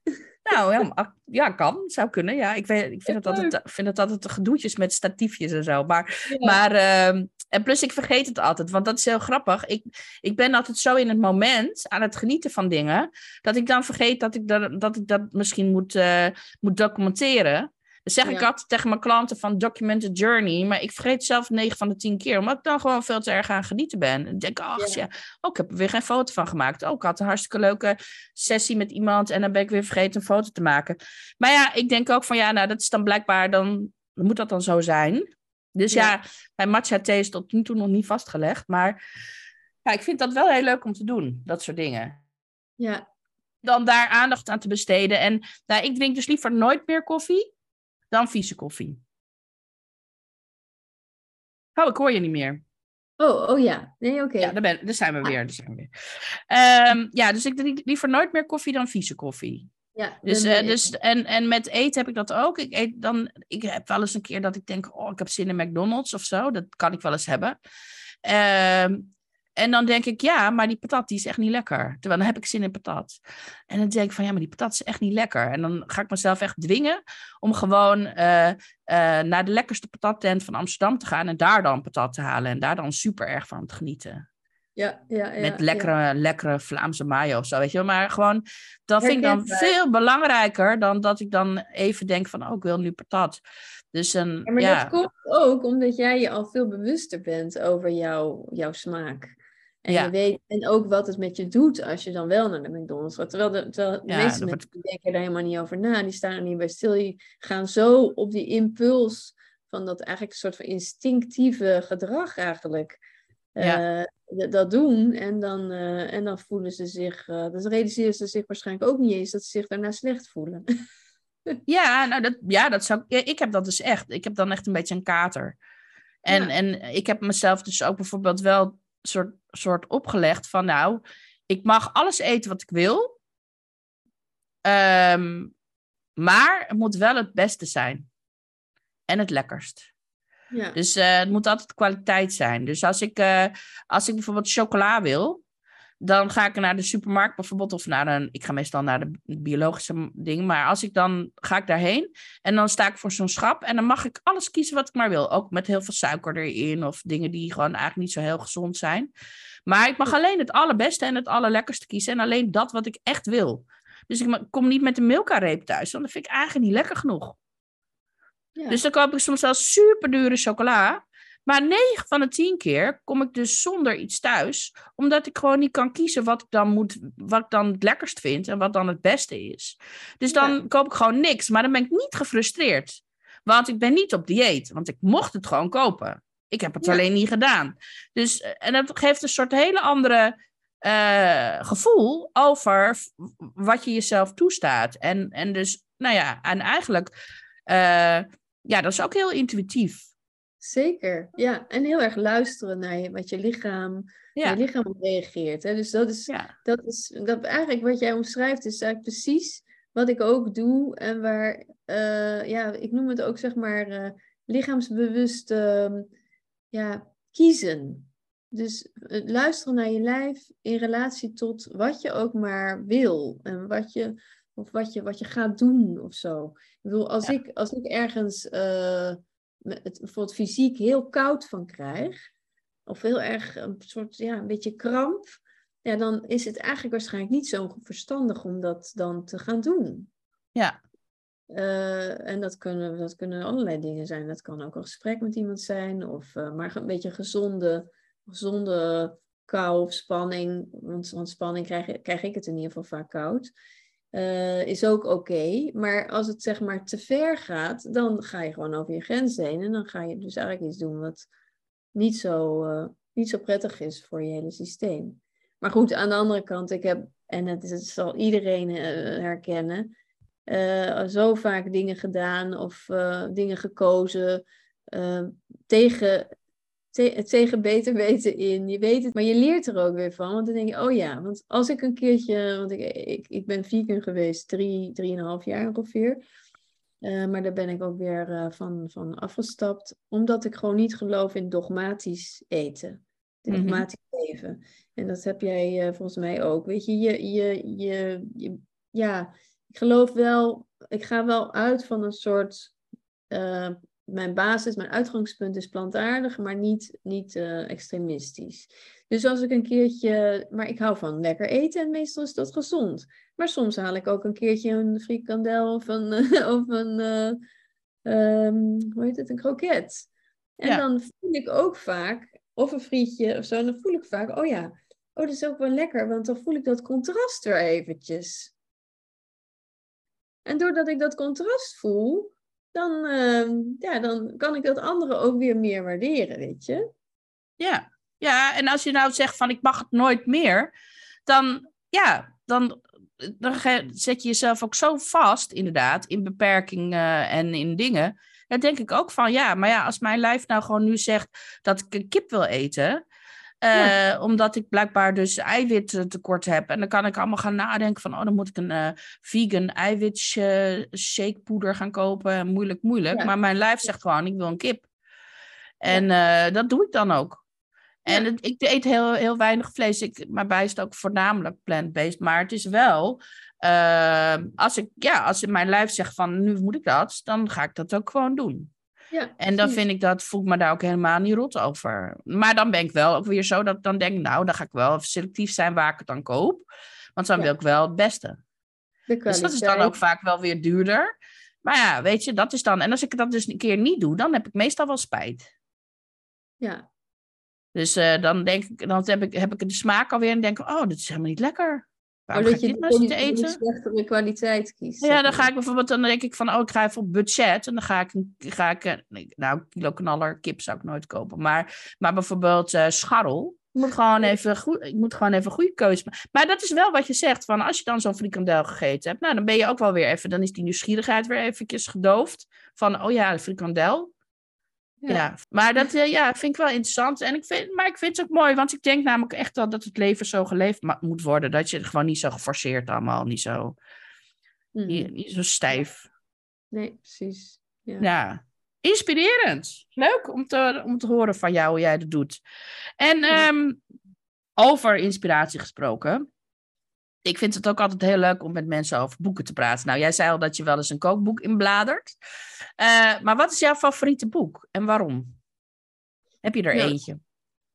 Nou, ja, ja, kan. Zou kunnen. Ja, ik, weet, ik vind, het altijd, vind het altijd gedoetjes met statiefjes en zo. Maar, maar uh, en plus, ik vergeet het altijd, want dat is heel grappig. Ik, ik ben altijd zo in het moment aan het genieten van dingen, dat ik dan vergeet dat ik dat, dat, ik dat misschien moet, uh, moet documenteren. Dan zeg ik altijd tegen mijn klanten van document a journey, maar ik vergeet zelf 9 van de 10 keer, omdat ik dan gewoon veel te erg aan genieten ben. En denk, ach ja. oh, ik heb er weer geen foto van gemaakt. Oh, ik had een hartstikke leuke sessie met iemand en dan ben ik weer vergeten een foto te maken. Maar ja, ik denk ook van, ja, nou, dat is dan blijkbaar, dan moet dat dan zo zijn. Dus ja, ja bij matcha thee is tot nu toe nog niet vastgelegd. Maar ja, ik vind dat wel heel leuk om te doen, dat soort dingen. Ja. Dan daar aandacht aan te besteden. En nou, ik drink dus liever nooit meer koffie dan vieze koffie. Oh, ik hoor je niet meer. Oh, oh ja. Nee, oké. Ja, daar, ben, daar zijn we ah. weer. Daar zijn we weer. Um, ja, dus ik drink liever nooit meer koffie dan vieze koffie. Ja, dus, uh, dus en, en met eten heb ik dat ook. Ik, eet dan, ik heb wel eens een keer dat ik denk, oh, ik heb zin in McDonald's of zo. Dat kan ik wel eens hebben. Uh, en dan denk ik, ja, maar die patat die is echt niet lekker. Terwijl dan heb ik zin in patat. En dan denk ik van, ja, maar die patat is echt niet lekker. En dan ga ik mezelf echt dwingen om gewoon uh, uh, naar de lekkerste patattent van Amsterdam te gaan. En daar dan patat te halen. En daar dan super erg van te genieten. Ja, ja, ja, Met lekkere, lekkere Vlaamse mayo of zo, weet je wel. Maar gewoon, dat vind ik dan veel belangrijker dan dat ik dan even denk van, oh, ik wil nu patat. Dus een, ja, maar dat komt ook omdat jij je al veel bewuster bent over jouw, jouw smaak. En, je weet, en ook wat het met je doet als je dan wel naar de McDonald's gaat. Terwijl de, terwijl de meeste mensen denken daar helemaal niet over na. Die staan er niet bij stil. Die gaan zo op die impuls van dat eigenlijk een soort van instinctieve gedrag eigenlijk. Ja. Uh, dat doen. En dan, uh, en dan voelen ze zich, uh, dan realiseren ze zich waarschijnlijk ook niet eens dat ze zich daarna slecht voelen. ja, nou dat, ja, dat zou, ja, ik heb dat dus echt. Ik heb dan echt een beetje een kater. En, en ik heb mezelf dus ook bijvoorbeeld wel soort, soort opgelegd van nou, ik mag alles eten wat ik wil. Um, maar het moet wel het beste zijn. En het lekkerst. Ja. Dus uh, het moet altijd kwaliteit zijn. Dus als ik, uh, als ik bijvoorbeeld chocola wil, dan ga ik naar de supermarkt bijvoorbeeld, of naar een, ik ga meestal naar de biologische ding, maar als ik dan, ga ik daarheen en dan sta ik voor zo'n schap en dan mag ik alles kiezen wat ik maar wil. Ook met heel veel suiker erin of dingen die gewoon eigenlijk niet zo heel gezond zijn. Maar ik mag alleen het allerbeste en het allerlekkerste kiezen en alleen dat wat ik echt wil. Dus ik kom niet met de Milka-reep thuis, want dat vind ik eigenlijk niet lekker genoeg. Ja. Dus dan koop ik soms wel super dure chocola. Maar 9 van de 10 keer kom ik dus zonder iets thuis. Omdat ik gewoon niet kan kiezen wat ik dan, moet, wat ik dan het lekkerst vind en wat dan het beste is. Dus dan koop ik gewoon niks. Maar dan ben ik niet gefrustreerd. Want ik ben niet op dieet. Want ik mocht het gewoon kopen. Ik heb het alleen niet gedaan. Dus, eh, en dat geeft een soort hele andere uh, gevoel over wat je jezelf toestaat. En, en dus, nou ja, en eigenlijk, uh, ja, dat is ook heel intuïtief. Zeker, ja. En heel erg luisteren naar je, wat je lichaam, ja. je lichaam op reageert. Hè? Dus dat is, dat is dat eigenlijk wat jij omschrijft, is eigenlijk precies wat ik ook doe. En waar, uh, ja, ik noem het ook zeg maar uh, lichaamsbewust uh, ja, kiezen. Dus het luisteren naar je lijf in relatie tot wat je ook maar wil. En wat je, of wat je, wat je gaat doen of zo. Ik bedoel, als, ik, als ik ergens uh, het bijvoorbeeld fysiek heel koud van krijg, of heel erg een soort, ja, een beetje kramp, ja, dan is het eigenlijk waarschijnlijk niet zo verstandig om dat dan te gaan doen. Ja. Uh, en dat kunnen, dat kunnen allerlei dingen zijn. Dat kan ook een gesprek met iemand zijn, of uh, maar een beetje gezonde, gezonde kou of spanning. Want, want spanning krijg, krijg ik het in ieder geval vaak koud. Uh, is ook oké. Maar als het zeg maar te ver gaat, dan ga je gewoon over je grens heen. En dan ga je dus eigenlijk iets doen wat niet zo, uh, niet zo prettig is voor je hele systeem. Maar goed, aan de andere kant, ik heb, en het, is, zal iedereen uh, herkennen, zo vaak dingen gedaan of dingen gekozen tegen, te tegen beter weten in. Je weet het, maar je leert er ook weer van. Want dan denk je, oh ja, want als ik een keertje, want ik, ik, ik ben vegan geweest, drie, drieënhalf jaar ongeveer. Uh, maar daar ben ik ook weer uh, van, van afgestapt, omdat ik gewoon niet geloof in dogmatisch eten. Dogmatisch mm -hmm. leven. En dat heb jij uh, volgens mij ook. Weet je, je, je, je, je, ja, ik geloof wel, ik ga wel uit van een soort mijn basis, mijn uitgangspunt is plantaardig, maar niet, niet uh, extremistisch. Dus als ik een keertje, maar ik hou van lekker eten en meestal is dat gezond. Maar soms haal ik ook een keertje een frikandel of een, of een uh, um, hoe heet het, een kroket. En ja. dan voel ik ook vaak, of een frietje of zo, dan voel ik vaak, oh ja, oh dat is ook wel lekker, want dan voel ik dat contrast er eventjes. En doordat ik dat contrast voel, dan, uh, ja, dan kan ik dat andere ook weer meer waarderen, weet je? Ja. ja, en als je nou zegt van ik mag het nooit meer, dan, ja, dan, dan zet je jezelf ook zo vast, inderdaad, in beperkingen en in dingen. Dan denk ik ook van ja, maar ja, als mijn lijf nou gewoon nu zegt dat ik een kip wil eten, ja. Eh, omdat ik blijkbaar dus eiwittekort heb. En dan kan ik allemaal gaan nadenken van... oh, dan moet ik een uh, vegan eiwitshakepoeder gaan kopen. Moeilijk, moeilijk. Ja. Maar mijn lijf zegt gewoon, ik wil een kip. En ja. dat doe ik dan ook. En het, ik eet heel, heel weinig vlees. Ik, mijn bij is ook voornamelijk plant-based. Maar het is wel... als, ik, ja, als mijn lijf zegt van, nu moet ik dat... dan ga ik dat ook gewoon doen. Ja, en dan vind ik dat, voel ik me daar ook helemaal niet rot over. Maar dan ben ik wel ook weer zo dat ik dan denk, nou, dan ga ik wel selectief zijn waar ik het dan koop. Want dan ja. wil ik wel het beste. Dus dat is dan ook vaak wel weer duurder. Maar ja, weet je, dat is dan. En als ik dat dus een keer niet doe, dan heb ik meestal wel spijt. Ja. Dus uh, dan denk ik, dan heb ik, heb ik de smaak alweer en denk ik, oh, dit is helemaal niet lekker. Waarom oh, dat je nou zitten eten? slechtere kwaliteit kiest. Ja, dan ga ik bijvoorbeeld, dan denk ik van, oh, ik ga even op budget. En dan ga ik, ga ik nou, kilo knaller kip zou ik nooit kopen. Maar, maar bijvoorbeeld uh, scharrel. Ik moet gewoon even goed, ik moet gewoon even een goede keuze maken. Maar dat is wel wat je zegt, van als je dan zo'n frikandel gegeten hebt, nou, dan ben je ook wel weer even, dan is die nieuwsgierigheid weer eventjes gedoofd. Van, oh ja, frikandel. Ja. ja. maar dat uh, ja, vind ik wel interessant. En ik vind, maar ik vind het ook mooi, want ik denk namelijk echt wel dat het leven zo geleefd moet worden. Dat je het gewoon niet zo geforceerd allemaal, niet zo, mm. niet, niet, zo stijf. Nee, precies. Ja. ja. Inspirerend. Leuk om te, om te horen van jou hoe jij dat doet. En ja. um, over inspiratie gesproken ik vind het ook altijd heel leuk om met mensen over boeken te praten. Nou, jij zei al dat je wel eens een kookboek inbladert. Uh, maar wat is jouw favoriete boek en waarom? Heb je er nou, eentje?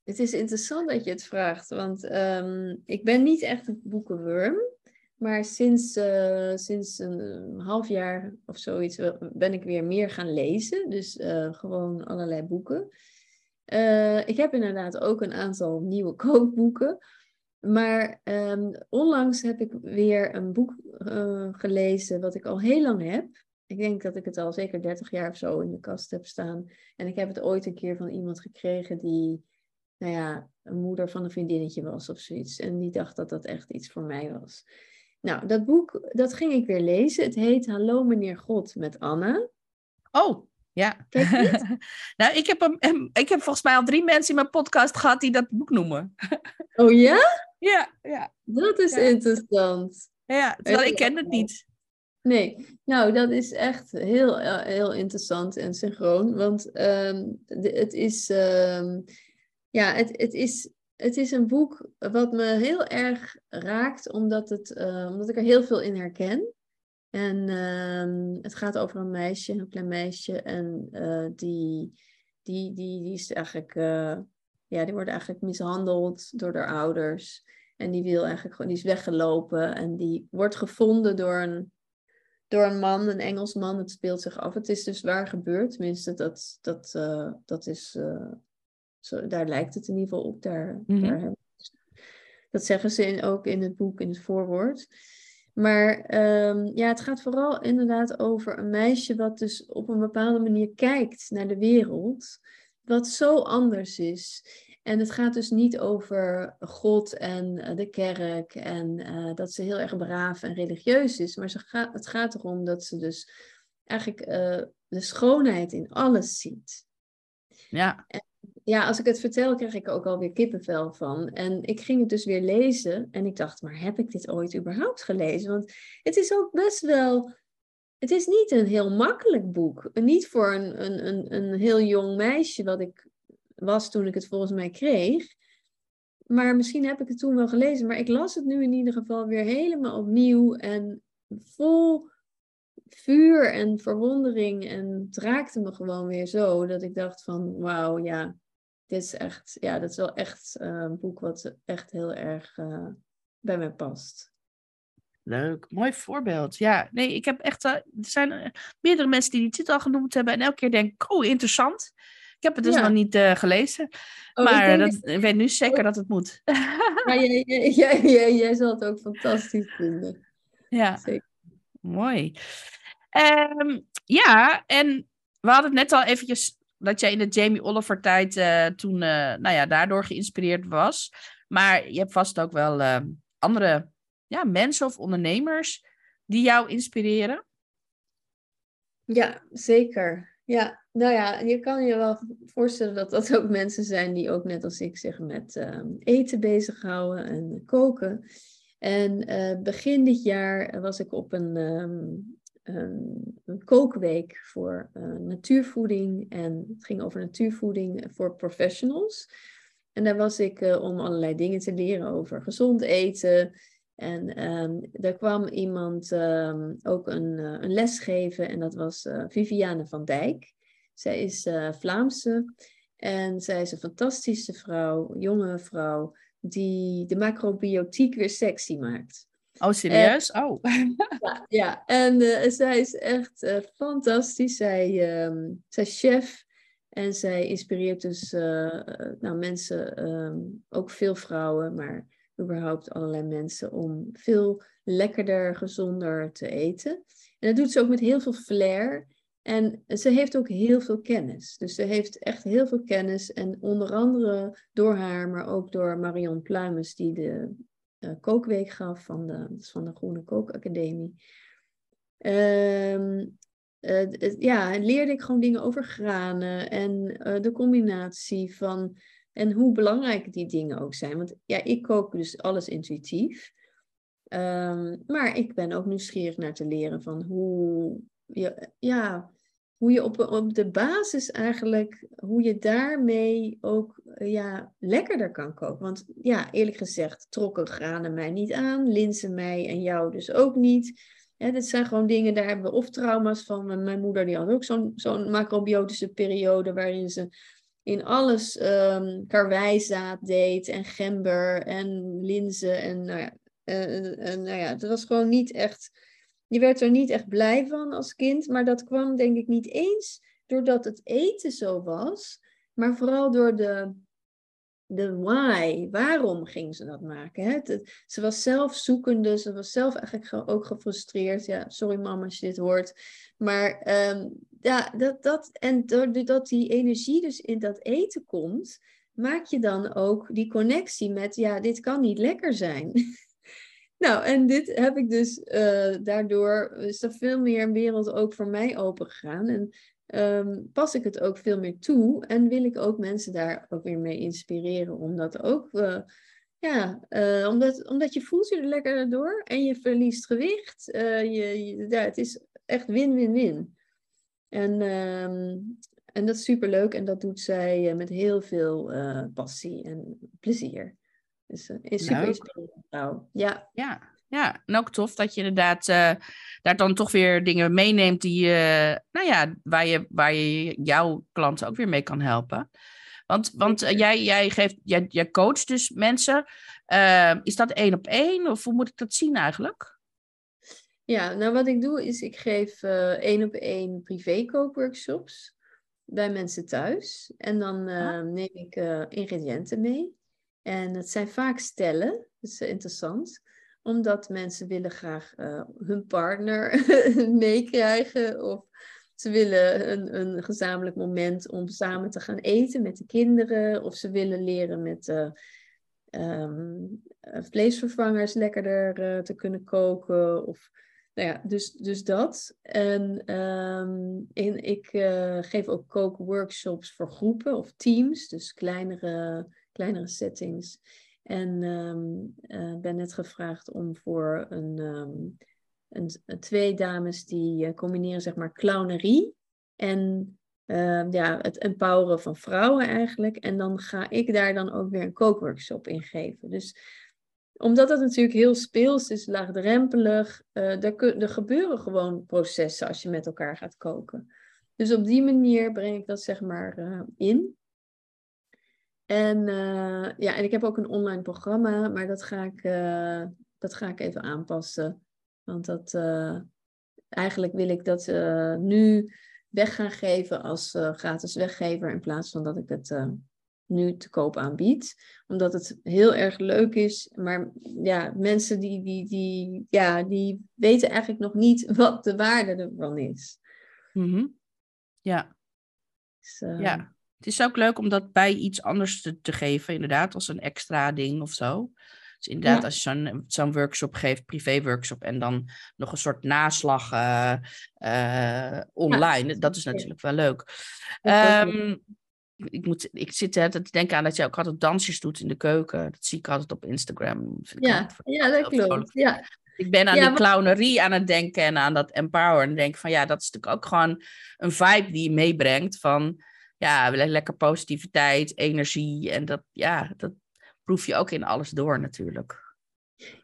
Het is interessant dat je het vraagt, want um, ik ben niet echt een boekenworm. Maar sinds, uh, sinds een half jaar of zoiets ben ik weer meer gaan lezen. Dus uh, gewoon allerlei boeken. ik heb inderdaad ook een aantal nieuwe kookboeken. Maar um, onlangs heb ik weer een boek uh, gelezen wat ik al heel lang heb. Ik denk dat ik het al zeker 30 jaar of zo in de kast heb staan. En ik heb het ooit een keer van iemand gekregen die, nou ja, een moeder van een vriendinnetje was of zoiets. En die dacht dat dat echt iets voor mij was. Nou, dat boek, dat ging ik weer lezen. Het heet Hallo meneer God met Anna. Oh, ja. nou, ik heb, een, ik heb volgens mij al drie mensen in mijn podcast gehad die dat boek noemen. oh ja? Ja, ja. Dat is ja. interessant. Ja, terwijl ik ken het niet. Nee, nou dat is echt heel, heel interessant en synchroon. Want um, de, het, is, um, ja, het, het, is, het is een boek wat me heel erg raakt, omdat, het, uh, omdat ik er heel veel in herken. En um, het gaat over een meisje, een klein meisje, en uh, die, die, die, die is eigenlijk, uh, ja, die wordt eigenlijk mishandeld door haar ouders. En die wil eigenlijk gewoon, die is weggelopen en die wordt gevonden door een, door een man, een Engelsman. Het speelt zich af. Het is dus waar gebeurd. Tenminste, dat, dat, uh, dat is, zo, daar lijkt het in ieder geval op. Daar, mm -hmm. daar, dat zeggen ze in, ook in het boek, in het voorwoord. Maar um, ja, het gaat vooral inderdaad over een meisje wat dus op een bepaalde manier kijkt naar de wereld, wat zo anders is. En het gaat dus niet over God en uh, de kerk en uh, dat ze heel erg braaf en religieus is, maar ze gaat, het gaat erom dat ze dus eigenlijk uh, de schoonheid in alles ziet. Ja. En, ja, als ik het vertel, krijg ik er ook alweer kippenvel van. En ik ging het dus weer lezen en ik dacht, maar heb ik dit ooit überhaupt gelezen? Want het is ook best wel het is niet een heel makkelijk boek. Niet voor een, een, een, een heel jong meisje, wat ik was toen ik het volgens mij kreeg. Maar misschien heb ik het toen wel gelezen. Maar ik las het nu in ieder geval weer helemaal opnieuw. En vol vuur en verwondering. En het raakte me gewoon weer zo. Dat ik dacht van wauw, ja. Dit is echt, ja, dat is wel echt uh, een boek wat echt heel erg uh, bij mij past. Leuk, mooi voorbeeld. Ja, nee, ik heb echt. Uh, er zijn meerdere mensen die die titel al genoemd hebben. En elke keer denk ik, oh, interessant. Ik heb het dus ja. nog niet gelezen. Oh, maar ik, dat, ik weet nu zeker oh. dat het moet. Maar jij, jij, jij, jij, zal het ook fantastisch vinden. Ja, zeker. mooi. Um, ja, en we hadden het net al eventjes dat jij in de Jamie Oliver tijd toen, nou ja, daardoor geïnspireerd was. Maar je hebt vast ook wel ehm, andere ja, mensen of ondernemers die jou inspireren? Ja, zeker. Ja, nou ja, je kan je wel voorstellen dat dat ook mensen zijn die ook net als ik zich met uh, eten bezighouden en koken. En begin dit jaar was ik op een, um, een, kookweek voor uh, natuurvoeding. En het ging over natuurvoeding voor professionals. En daar was ik uh, om allerlei dingen te leren over gezond eten. En um, er kwam iemand um, ook een, uh, een les geven en dat was Viviane van Dijk. Zij is Vlaamse en zij is een fantastische vrouw, jonge vrouw, die de macrobiotiek weer sexy maakt. Oh, serieus? En, oh. ja, ja, en zij is echt fantastisch. Zij, um, zij is chef en zij inspireert dus nou, mensen, ook veel vrouwen, maar überhaupt allerlei mensen om veel lekkerder, gezonder te eten. En dat doet ze ook met heel veel flair. En ze heeft ook heel veel kennis. Dus ze heeft echt heel veel kennis. En onder andere door haar, maar ook door Marion Pluimens, die de kookweek gaf van de, van de Groene Kookacademie. Um, uh, ja, leerde ik gewoon dingen over granen en uh, de combinatie van en hoe belangrijk die dingen ook zijn. Want ja, ik kook dus alles intuïtief. Um, maar ik ben ook nieuwsgierig naar te leren van hoe je, ja, hoe je op, op de basis eigenlijk, hoe je daarmee ook ja, lekkerder kan koken. Want ja, eerlijk gezegd, trokken granen mij niet aan, linzen mij en jou dus ook niet. Ja, dit zijn gewoon dingen, daar hebben we of trauma's van. Mijn moeder die had ook zo'n zo'n macrobiotische periode waarin ze in alles um, karwijzaad deed en gember en linzen. En nou ja, en, en, nou ja, het was gewoon niet echt. Je werd er niet echt blij van als kind, maar dat kwam denk ik niet eens doordat het eten zo was, maar vooral door de, de why. Waarom ging ze dat maken? Hè? ze was zelf zoekende, ze was zelf eigenlijk ook gefrustreerd. Ja, sorry mama als je dit hoort. Maar um, ja, dat, dat, en doordat die energie dus in dat eten komt, maak je dan ook die connectie met, ja, dit kan niet lekker zijn. nou, en dit heb ik dus, uh, daardoor is er veel meer wereld ook voor mij open gegaan. En um, pas ik het ook veel meer toe en wil ik ook mensen daar ook weer mee inspireren, omdat ook... Uh, ja, uh, omdat, omdat je voelt je er lekker door en je verliest gewicht. Je, je, ja, het is echt win-win-win. En, um, en dat is super leuk en dat doet zij met heel veel passie en plezier. Dus uh, is super inspirerend. Ja. ja, ja, en ook tof dat je inderdaad daar dan toch weer dingen meeneemt die, nou ja, waar je, waar je jouw klanten ook weer mee kan helpen. Want, want jij, jij, geeft, jij, jij coacht dus mensen. is dat één op één of hoe moet ik dat zien eigenlijk? Ja, nou wat ik doe is ik geef één op één privé kookworkshops bij mensen thuis. En dan uh, neem ik ingrediënten mee. En het zijn vaak stellen, dat is interessant. Omdat mensen willen graag hun partner meekrijgen. Of ze willen een, een gezamenlijk moment om samen te gaan eten met de kinderen. Of ze willen leren met um, vleesvervangers lekkerder te kunnen koken. Of nou ja, dus, dus dat. En ehm, in, ik eh, geef ook kookworkshops voor groepen of teams, dus kleinere, kleinere settings. En um, ben net gevraagd om voor een, um, een, twee dames die uh, combineren zeg maar clownerie en ja, het empoweren van vrouwen eigenlijk. En dan ga ik daar dan ook weer een kookworkshop in geven. Dus omdat het natuurlijk heel speels is, laagdrempelig, uh, er, er gebeuren gewoon processen als je met elkaar gaat koken. Dus op die manier breng ik dat zeg maar in. En, uh, ja, en ik heb ook een online programma, maar dat ga ik, dat ga ik even aanpassen. Want dat, eigenlijk wil ik dat nu weg gaan geven als gratis weggever in plaats van dat ik het nu te koop aanbiedt. Omdat het heel erg leuk is. Maar ja, mensen die, die, die, ja, die weten eigenlijk nog niet wat de waarde ervan is. Mm Ja. Dus. Ja. Het is ook leuk om dat bij iets anders te, te, geven, inderdaad, als een extra ding of zo. Dus inderdaad, als je zo'n zo'n workshop geeft, privé-workshop, en dan nog een soort naslag uh, uh, online, dat is natuurlijk wel leuk. Um, ik, moet, ik zit te denken aan dat je ook altijd dansjes doet in de keuken. Dat zie ik altijd op Instagram. Ja, ja, dat klopt. Ja. Ik ben aan die clownerie aan het denken en aan dat empower. En denk van ja, dat is natuurlijk ook gewoon een vibe die je meebrengt van ja, lekker positiviteit, energie. En dat, ja, dat proef je ook in alles door natuurlijk.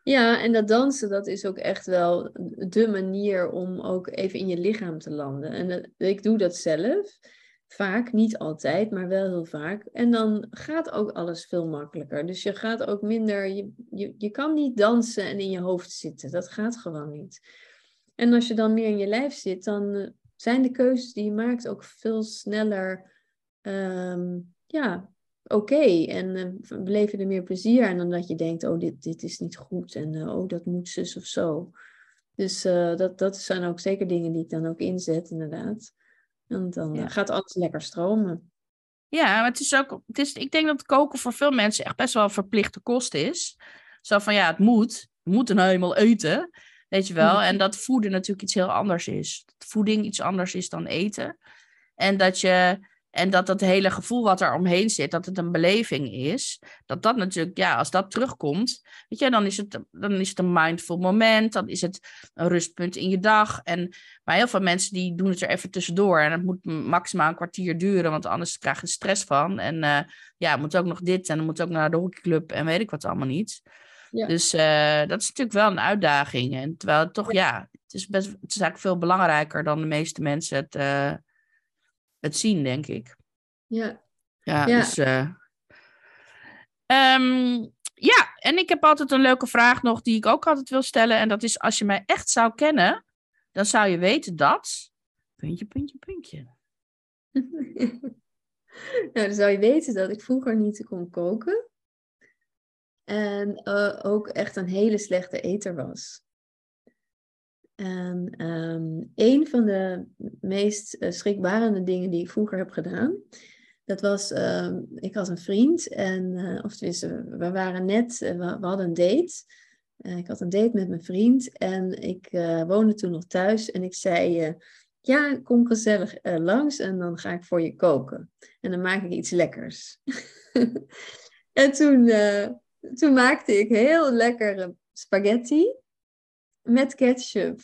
Ja, en dat dansen, dat is ook echt wel de manier om ook even in je lichaam te landen. En ik doe dat zelf. Vaak, niet altijd, maar wel heel vaak. En dan gaat ook alles veel makkelijker. Dus je gaat ook minder, je, je, je kan niet dansen en in je hoofd zitten. Dat gaat gewoon niet. En als je dan meer in je lijf zit, dan eh, zijn de keuzes die je maakt ook veel sneller, ehm, ja, oké. En uh, beleef je er meer plezier aan dan dat je denkt, oh, dit, dit is niet goed. En uh, oh, dat moet zus of zo. Dus dat, dat zijn ook zeker dingen die ik dan ook inzet, inderdaad. En dan eh, gaat alles lekker stromen. Ja, maar het is ook, het is, ik denk dat koken voor veel mensen echt best wel een verplichte kost is. Zo van ja, het moet, we moeten nou eenmaal eten, weet je wel. En dat voeden natuurlijk iets heel anders is. Dat voeding iets anders is dan eten. En dat je en dat dat hele gevoel wat er omheen zit, dat het een beleving is. Dat dat natuurlijk, ja, als dat terugkomt, weet je, dan is het, dan is het een mindful moment. Dan is het een rustpunt in je dag. En, maar heel veel mensen die doen het er even tussendoor. En het moet maximaal een kwartier duren, want anders krijg je stress van. En uh, ja, moet ook nog dit en dan moet ook naar de hockeyclub en weet ik wat allemaal niet. Ja. Dus uh, dat is natuurlijk wel een uitdaging. En terwijl het toch, ja, het, is best, het is eigenlijk veel belangrijker dan de meeste mensen het... Uh, het zien, denk ik. Ja. Ja, dus... Uh, ja, en ik heb altijd een leuke vraag nog die ik ook altijd wil stellen. En dat is, als je mij echt zou kennen, dan zou je weten dat... Puntje, puntje, puntje. nou, dan zou je weten dat ik vroeger niet kon koken. En uh, ook echt een hele slechte eter was. En um, een van de meest uh, schrikbarende dingen die ik vroeger heb gedaan, dat was, uh, ik had een vriend en, uh, of we waren net, uh, we, we, hadden een date. ik had een date met mijn vriend en ik woonde toen nog thuis en ik zei, ja, kom gezellig langs en dan ga ik voor je koken. En dan maak ik iets lekkers. en toen, toen maakte ik heel lekkere spaghetti met ketchup.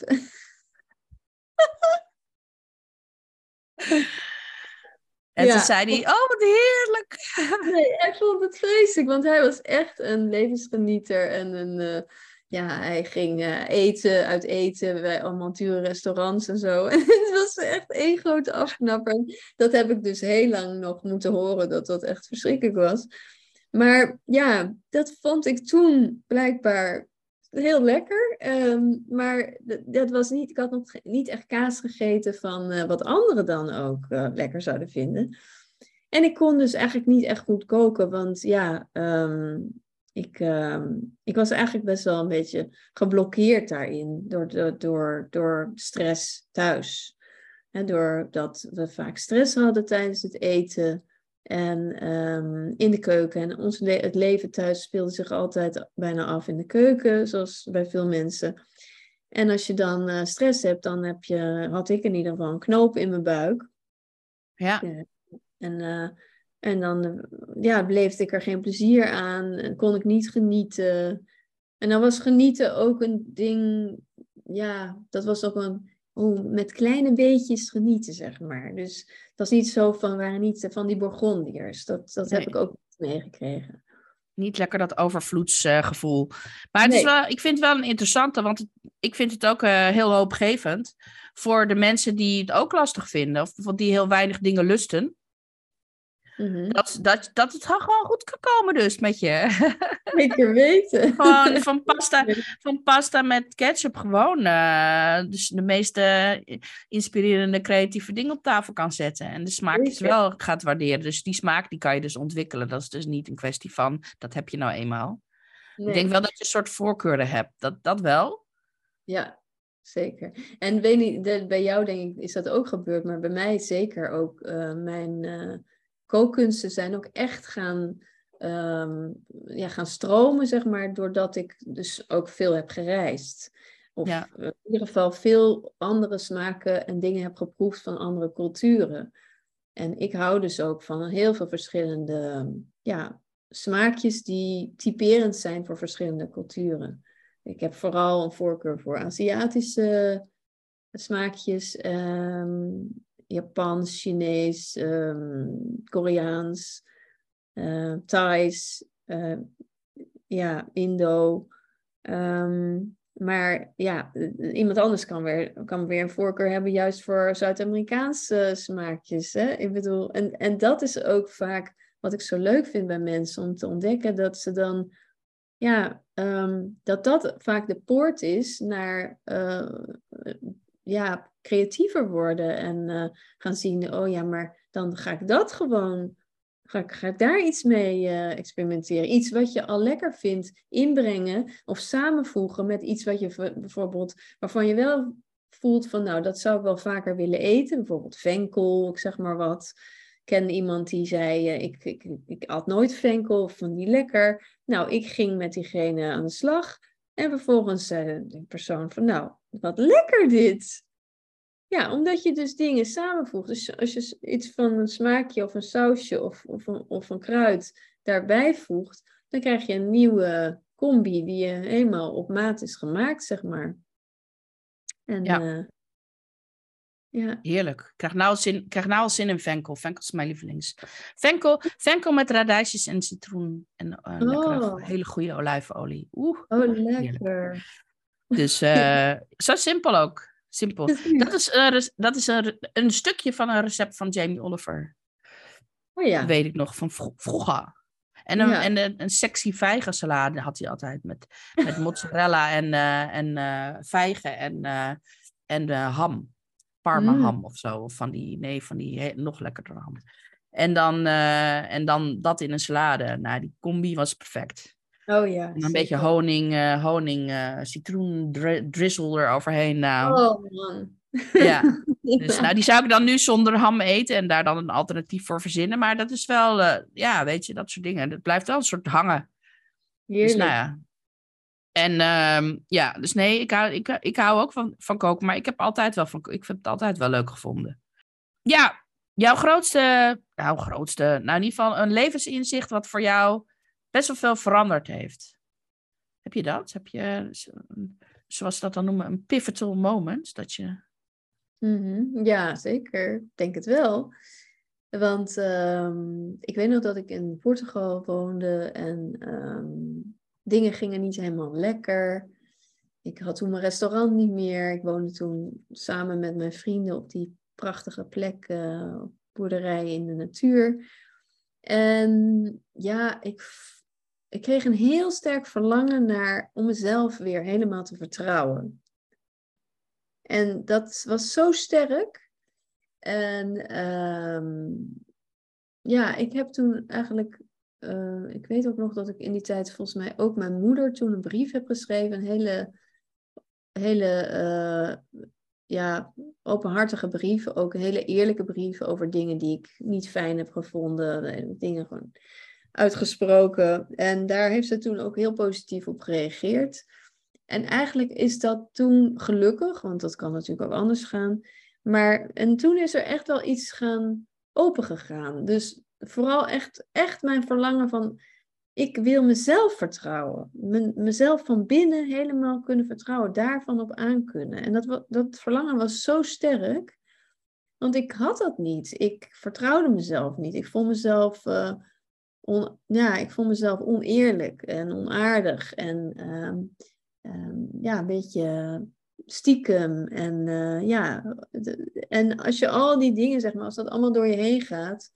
En toen zei hij, oh wat heerlijk. nee, hij vond het vreselijk, want hij was echt een levensgenieter. En een, uh, ja, hij ging uh, eten, uit eten bij allemaal dure restaurants en zo. En het was echt één grote afknapper. Dat heb ik dus heel lang nog moeten horen, dat dat echt verschrikkelijk was. Maar ja, dat vond ik toen blijkbaar heel lekker. Ehm, maar dat was niet, ik had nog niet echt kaas gegeten van uh, wat anderen dan ook uh, lekker zouden vinden. En ik kon dus eigenlijk niet echt goed koken, want ja, um, ik, um, ik was eigenlijk best wel een beetje geblokkeerd daarin door, door, door, door stress thuis. En doordat we vaak stress hadden tijdens het eten. En um, in de keuken. En ons het leven thuis speelde zich altijd bijna af in de keuken, zoals bij veel mensen. En als je dan eh, stress hebt, dan heb je, had ik in ieder geval een knoop in mijn buik. Ja. En, eh, en dan ja, beleefde ik er geen plezier aan, en kon ik niet genieten. En dan was genieten ook een ding, ja, dat was ook een, oh, met kleine beetjes genieten, zeg maar. Dus het was niet zo van, waren niet van die Bourgondiërs. Dat, dat heb ik ook meegekregen. Niet lekker dat overvloedsgevoel. maar het is wel, ik vind het wel een interessante, want het- ik vind het ook eh, heel hoopgevend voor de mensen die het ook lastig vinden, of bijvoorbeeld die heel weinig dingen lusten. Mhm. Dat, dat, dat het gewoon goed kan komen dus met je. Zeker weten. gewoon van pasta, van pasta met ketchup gewoon. eh, dus de meest eh, inspirerende creatieve dingen op tafel kan zetten. En de smaak is wel gaat waarderen. Dus die smaak die kan je dus ontwikkelen. Dat is dus niet een kwestie van, dat heb je nou eenmaal. Nee. Ik denk wel dat je een soort voorkeuren hebt. Dat, dat wel. Ja, zeker. En weet niet, bij jou denk ik is dat ook gebeurd, maar bij mij zeker ook. eh, mijn eh kookkunsten zijn ook echt gaan, ehm, ja, gaan stromen, zeg maar, doordat ik dus ook veel heb gereisd. Of Ja. in ieder geval veel andere smaken en dingen heb geproefd van andere culturen. En ik hou dus ook van heel veel verschillende ja, smaakjes die typerend zijn voor verschillende culturen. Ik heb vooral een voorkeur voor Aziatische smaakjes, ehm, Japans, Chinees, ehm, Koreaans, eh, Thais, eh, ja, Indo. Ehm, maar ja, eh, iemand anders kan weer, kan weer een voorkeur hebben juist voor Zuid-Amerikaanse smaakjes. Hè? Ik bedoel, en, en dat is ook vaak wat ik zo leuk vind bij mensen om te ontdekken, dat ze dan ja, ehm, dat dat vaak de poort is naar eh, ja, creatiever worden en eh, gaan zien, oh ja, maar dan ga ik dat gewoon, ga ik, ga daar iets mee eh, experimenteren. Iets wat je al lekker vindt, inbrengen of samenvoegen met iets wat je bijvoorbeeld, waarvan je wel voelt van, nou, dat zou ik wel vaker willen eten. Bijvoorbeeld venkel, ik zeg maar wat. Ik ken iemand die zei, eh, ik, ik, ik at nooit venkel, of vond die lekker. Nou, ik ging met diegene aan de slag. En vervolgens zei de persoon van, nou, wat lekker dit. Ja, omdat je dus dingen samenvoegt. Dus als je iets van een smaakje of een sausje of, of, een, of een kruid daarbij voegt, dan krijg je een nieuwe combi die je helemaal op maat is gemaakt, zeg maar. En Ja. ja, ja. Heerlijk. Ik krijg nou, zin, krijg nou al zin in venkel. Venkel is mijn lievelings. Venkel, venkel met radijsjes en citroen. En eh, lekkere, Oh. hele goede olijfolie. Oeh. Oh, lekker. Dus eh, zo simpel ook. Simpel. Dat is, een, dat is een, een stukje van een recept van Jamie Oliver. Oh ja. Weet ik nog, van vro- vroeger. En een, Ja. en een, een sexy vijgensalade had hij altijd. Met, met mozzarella en, eh, en eh, vijgen en, eh, en ham. Parma Mm. ham of zo. Of van die, nee, van die nog lekkerder ham. En dan, en dan dat in een salade. Nou, die combi was perfect. Oh ja. En een beetje honing, eh, honing eh, citroen dri- drizzle eroverheen. Nou, Oh man. ja. Dus nou, die zou ik dan nu zonder ham eten en daar dan een alternatief voor verzinnen. Maar dat is wel, eh, ja, weet je, dat soort dingen. Dat blijft wel een soort hangen. Dus Heerlijk. nou ja. En ehm, ja, dus nee, ik hou, ik, ik hou ook van, van koken, maar ik heb altijd wel van, ik heb het altijd wel leuk gevonden. Ja, jouw grootste, nou grootste, nou in ieder geval een levensinzicht wat voor jou best wel veel veranderd heeft. Heb je dat? Heb je, zo- zoals dat dan noemen, een pivotal moment? Dat je, Mhm, Ja, zeker. Ik denk het wel. Want ehm, ik weet nog dat ik in Portugal woonde en ehm, dingen gingen niet helemaal lekker. Ik had toen mijn restaurant niet meer. Ik woonde toen samen met mijn vrienden op die prachtige plek, op boerderij in de natuur. En ja, ik, ik kreeg een heel sterk verlangen naar om mezelf weer helemaal te vertrouwen. En dat was zo sterk. En ehm, ja, ik heb toen eigenlijk, eh, ik weet ook nog dat ik in die tijd volgens mij ook mijn moeder toen een brief heb geschreven. Een hele, hele eh, ja, openhartige brief. Ook hele eerlijke brief over dingen die ik niet fijn heb gevonden. eh, Dingen gewoon uitgesproken. En daar heeft ze toen ook heel positief op gereageerd. En eigenlijk is dat toen gelukkig, want dat kan natuurlijk ook anders gaan. Maar en toen is er echt wel iets gaan opengegaan. Dus vooral echt, echt mijn verlangen van, ik wil mezelf vertrouwen. mezelf van binnen helemaal kunnen vertrouwen, daarvan op aankunnen. En dat, dat verlangen was zo sterk, want ik had dat niet. Ik vertrouwde mezelf niet. Ik vond mezelf, uh, ja, ik vond mezelf oneerlijk en onaardig en ehm, ehm, ja, een beetje stiekem. En uh, ja, en als je al die dingen, zeg maar, als dat allemaal door je heen gaat,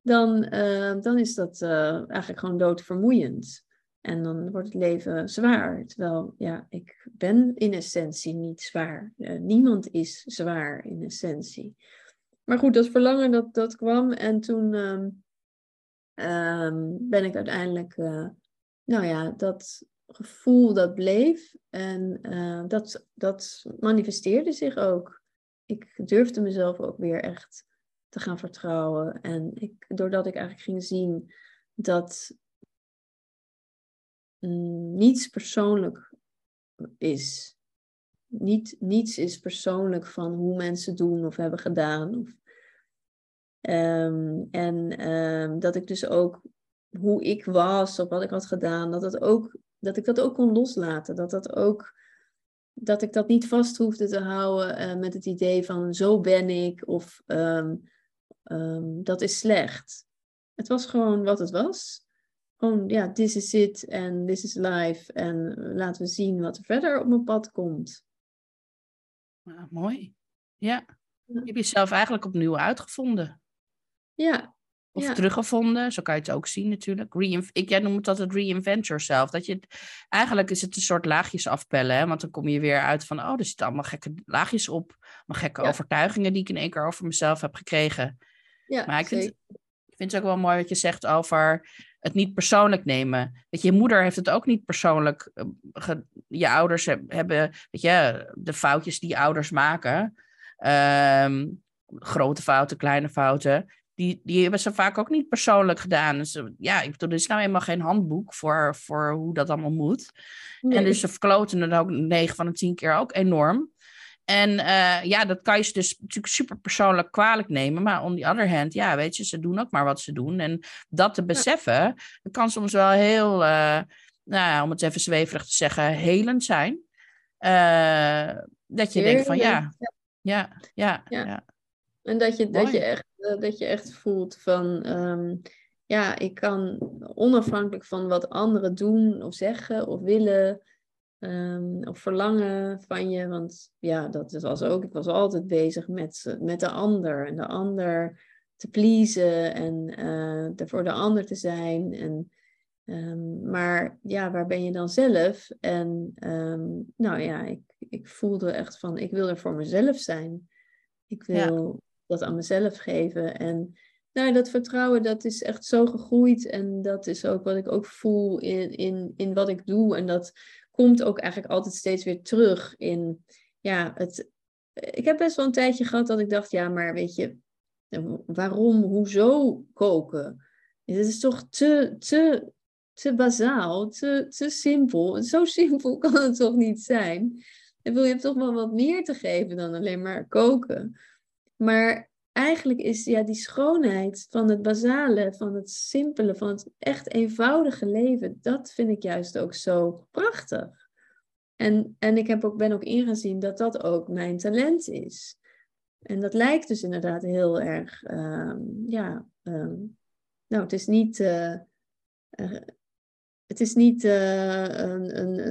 dan, uh, dan is dat uh, eigenlijk gewoon doodvermoeiend. En dan wordt het leven zwaar. Terwijl, ja, ik ben in essentie niet zwaar. niemand is zwaar in essentie. Maar goed, dat verlangen dat, dat kwam. En toen ben ik uiteindelijk, nou ja, dat gevoel dat bleef. En uh, dat, dat manifesteerde zich ook. Ik durfde mezelf ook weer echt te gaan vertrouwen. En ik, doordat ik eigenlijk ging zien dat mm, niets persoonlijk is. Niet, niets is persoonlijk van hoe mensen doen of hebben gedaan. Of, um, en um, dat ik dus ook hoe ik was of wat ik had gedaan, dat het ook dat ik dat ook kon loslaten. Dat, dat, ook, dat ik dat niet vast hoefde te houden uh, met het idee van zo ben ik of um, um, dat is slecht. Het was gewoon wat het was. Gewoon, ja, this is it en this is life. En laten we zien wat er verder op mijn pad komt. Ah, mooi. Ja. Je hebt jezelf eigenlijk opnieuw uitgevonden. Ja, of teruggevonden, zo kan je het ook zien natuurlijk. Reinv ik jij noem het altijd reinvent yourself. Dat je eigenlijk is het een soort laagjes afpellen. Hè? Want dan kom je weer uit van, oh, er zitten allemaal gekke laagjes op. Maar gekke overtuigingen die ik in één keer over mezelf heb gekregen. Ja, maar ik vind, ik vind het ook wel mooi wat je zegt over het niet persoonlijk nemen. Weet je, je moeder heeft het ook niet persoonlijk. Uh, je ouders hebben, weet je, de foutjes die ouders maken. Um, grote fouten, kleine fouten die, die hebben ze vaak ook niet persoonlijk gedaan. Dus eh, ja, ik bedoel, er is nou eenmaal geen handboek voor, voor hoe dat allemaal moet. En dus ze verkloten het ook 9 van de 10 keer ook enorm. En uh, ja, dat kan je ze dus natuurlijk super persoonlijk kwalijk nemen. Maar on the other hand, ja, weet je, ze doen ook maar wat ze doen. En dat te beseffen, dat kan soms wel heel, uh, nou ja, om het even zweverig te zeggen, helend zijn. dat je denkt van ja, ja, ja, ja. En dat je, dat je, echt, eh, dat je echt voelt van, um, ja, ik kan onafhankelijk van wat anderen doen of zeggen of willen um, of verlangen van je. Want ja, dat was ook, ik was altijd bezig met, met de ander en de ander te pleasen en uh, er voor de ander te zijn. En, um, maar ja, waar ben je dan zelf? En nou ja, ik, ik voelde echt van, ik wil er voor mezelf zijn. Ik wil dat aan mezelf geven. En nou, dat vertrouwen, dat is echt zo gegroeid. En dat is ook wat ik ook voel in, in, in wat ik doe. En dat komt ook eigenlijk altijd steeds weer terug in, ja, het... Ik heb best wel een tijdje gehad dat ik dacht, ja, maar weet je, waarom, hoezo koken? Het is toch te, te, te bazaal, te, te simpel. Zo simpel kan het toch niet zijn? En wil je toch wel wat meer te geven dan alleen maar koken. Maar eigenlijk is ja, die schoonheid van het basale, van het simpele, van het echt eenvoudige leven, dat vind ik juist ook zo prachtig. En, en ik heb ook, ben ook ingezien dat dat ook mijn talent is. En dat lijkt dus inderdaad heel erg, ehm, ja, ehm, nou, het is niet, uh, het is niet uh, een, een,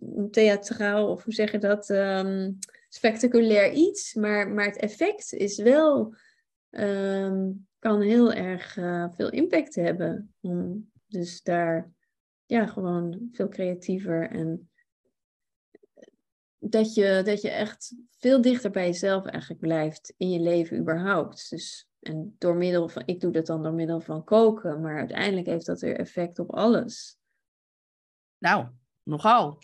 een, theatraal, of hoe zeg je dat? Um, spectaculair iets, maar, maar het effect is wel, ehm, kan heel erg uh, veel impact hebben. Dus daar, ja, gewoon veel creatiever en dat je, dat je echt veel dichter bij jezelf eigenlijk blijft in je leven überhaupt. Dus, en door middel van, ik doe dat dan door middel van koken, maar uiteindelijk heeft dat weer effect op alles. Nou, nogal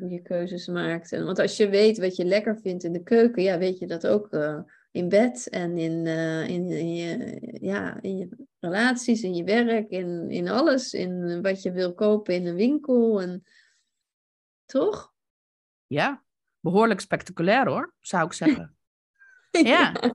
hoe je keuzes maakt. En, want als je weet wat je lekker vindt in de keuken, ja, weet je dat ook uh, in bed en in, uh, in, in, je, ja, in je relaties, in je werk, in, in alles. In wat je wil kopen in een winkel. En, toch? Ja, behoorlijk spectaculair hoor, zou ik zeggen. ja.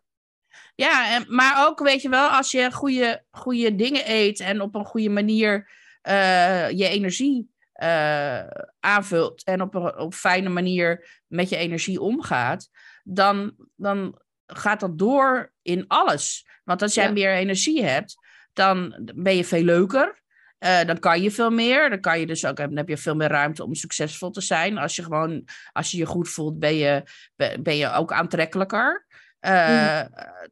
Ja, en, maar ook weet je wel, als je goede, goede dingen eet en op een goede manier uh, je energie uh, aanvult en op een op fijne manier met je energie omgaat, dan, dan gaat dat door in alles. Want als jij meer energie hebt, dan ben je veel leuker. Uh, dan kan je veel meer. Dan, kan je dus ook, dan heb je veel meer ruimte om succesvol te zijn. Als je gewoon, als je je goed voelt, ben je, ben je ook aantrekkelijker. Uh,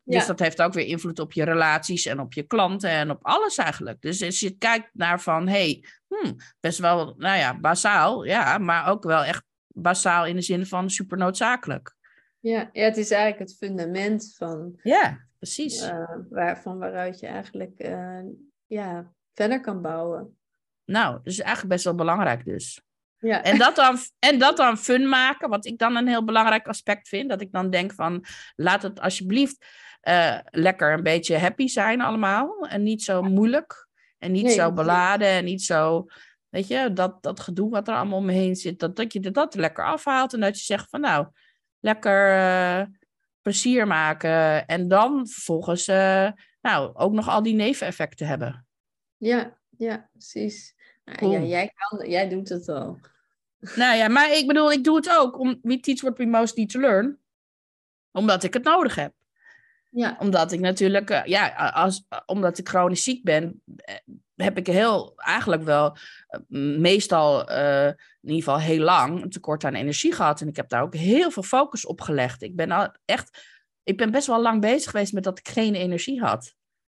Dus dat heeft ook weer invloed op je relaties en op je klanten en op alles eigenlijk. Dus als je kijkt naar van, hey, hmm, best wel, nou ja, basaal, ja, maar ook wel echt basaal in de zin van super noodzakelijk. Ja, ja het is eigenlijk het fundament van. Ja, precies. Uh, waar, van waaruit je eigenlijk uh, ja, verder kan bouwen. Nou, dat is eigenlijk best wel belangrijk dus. Ja. En, dat dan, en dat dan fun maken, wat ik dan een heel belangrijk aspect vind. Dat ik dan denk van, laat het alsjeblieft uh, lekker een beetje happy zijn allemaal. En niet zo moeilijk. En niet zo beladen en niet zo, weet je, dat, dat gedoe wat er allemaal om me heen zit. Dat, dat je dat lekker afhaalt en dat je zegt van nou, lekker uh, plezier maken. En dan vervolgens, uh, nou, ook nog al die neveneffecten hebben. Ja, ja, precies. Nou, ja, jij, kan, jij doet het al. Nou ja, maar ik bedoel, ik doe het ook. Om, we teach what we most need to learn. Omdat ik het nodig heb. Ja. Omdat ik natuurlijk, uh, ja, als, omdat ik chronisch ziek ben, eh, heb ik heel, eigenlijk wel, uh, meestal, uh, in ieder geval heel lang, een tekort aan energie gehad. En ik heb daar ook heel veel focus op gelegd. Ik ben al echt, ik ben best wel lang bezig geweest met dat ik geen energie had.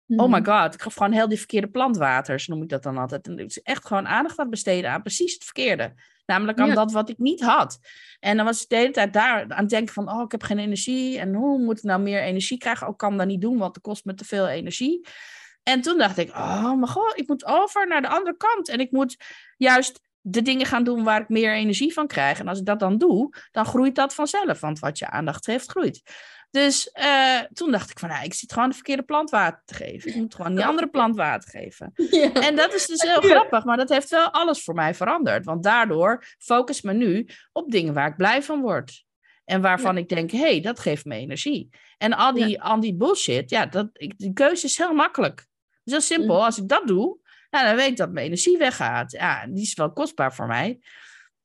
Oh my mhm. god, ik gaf gewoon heel die verkeerde plantwaters, noem ik dat dan altijd. En is echt gewoon aandacht aan besteden aan precies het verkeerde. Namelijk aan dat wat ik niet had. En dan was ik de hele tijd daar aan het denken van, oh, ik heb geen energie. En hoe moet ik nou meer energie krijgen? Ook oh, kan dat niet doen, want het kost me te veel energie. En toen dacht ik, oh mijn god, ik moet over naar de andere kant. En ik moet juist de dingen gaan doen waar ik meer energie van krijg. En als ik dat dan doe, dan groeit dat vanzelf. Want wat je aandacht geeft, groeit. Dus uh, toen dacht ik van, nou, ik zit gewoon de verkeerde plant water te geven. Ik moet gewoon die andere plant water geven. Ja. En dat is dus heel grappig, maar dat heeft wel alles voor mij veranderd. Want daardoor focus me nu op dingen waar ik blij van word. En waarvan ik denk, hé, hey, dat geeft me energie. En al die, al die bullshit, ja, dat, ik, die keuze is heel makkelijk. Het is heel simpel. Als ik dat doe, nou, dan weet ik dat mijn energie weggaat. Ja, die is wel kostbaar voor mij.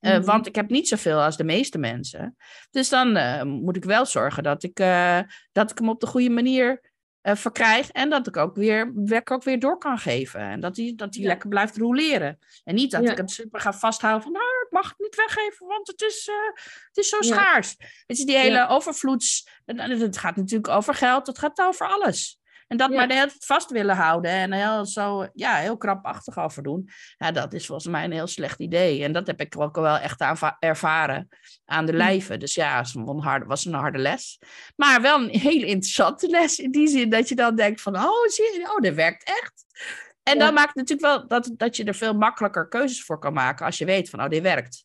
Uh, mm-hmm. Want ik heb niet zoveel als de meeste mensen. Dus dan uh, moet ik wel zorgen dat ik, uh, dat ik hem op de goede manier verkrijg. En dat ik ook weer werk ook weer door kan geven. En dat hij dat die ja. lekker blijft roleren. En niet dat ja. ik het super ga vasthouden van... nou, ik mag het niet weggeven, want het is, het is zo ja. schaars. Het is die hele overvloeds... Het gaat natuurlijk over geld, het gaat over alles. En dat maar de hele tijd vast willen houden en heel, zo, ja, heel krapachtig over doen. Ja, dat is volgens mij een heel slecht idee. En dat heb ik ook wel echt ervaren aan de hm. lijve. Dus ja, het was een, harde, was een harde les. Maar wel een hele interessante les in die zin dat je dan denkt van, oh, zie je, oh, dat werkt echt. En dan maakt het natuurlijk wel dat, dat je er veel makkelijker keuzes voor kan maken als je weet van, oh, dit werkt.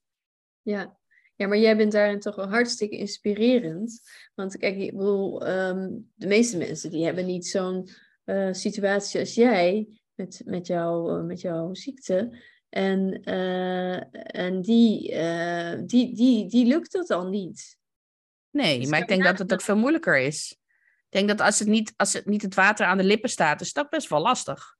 Ja, ja, maar jij bent daarin toch wel hartstikke inspirerend. Want kijk, ik bedoel, um, de meeste mensen die hebben niet zo'n uh, situatie als jij met, met, jou, uh, met jouw ziekte. En, uh, en die, die, die, die lukt dat al niet. Nee, dus maar ik denk dat het ook veel moeilijker is. Ik denk dat als het niet, als het, niet het water aan de lippen staat, is dat best wel lastig.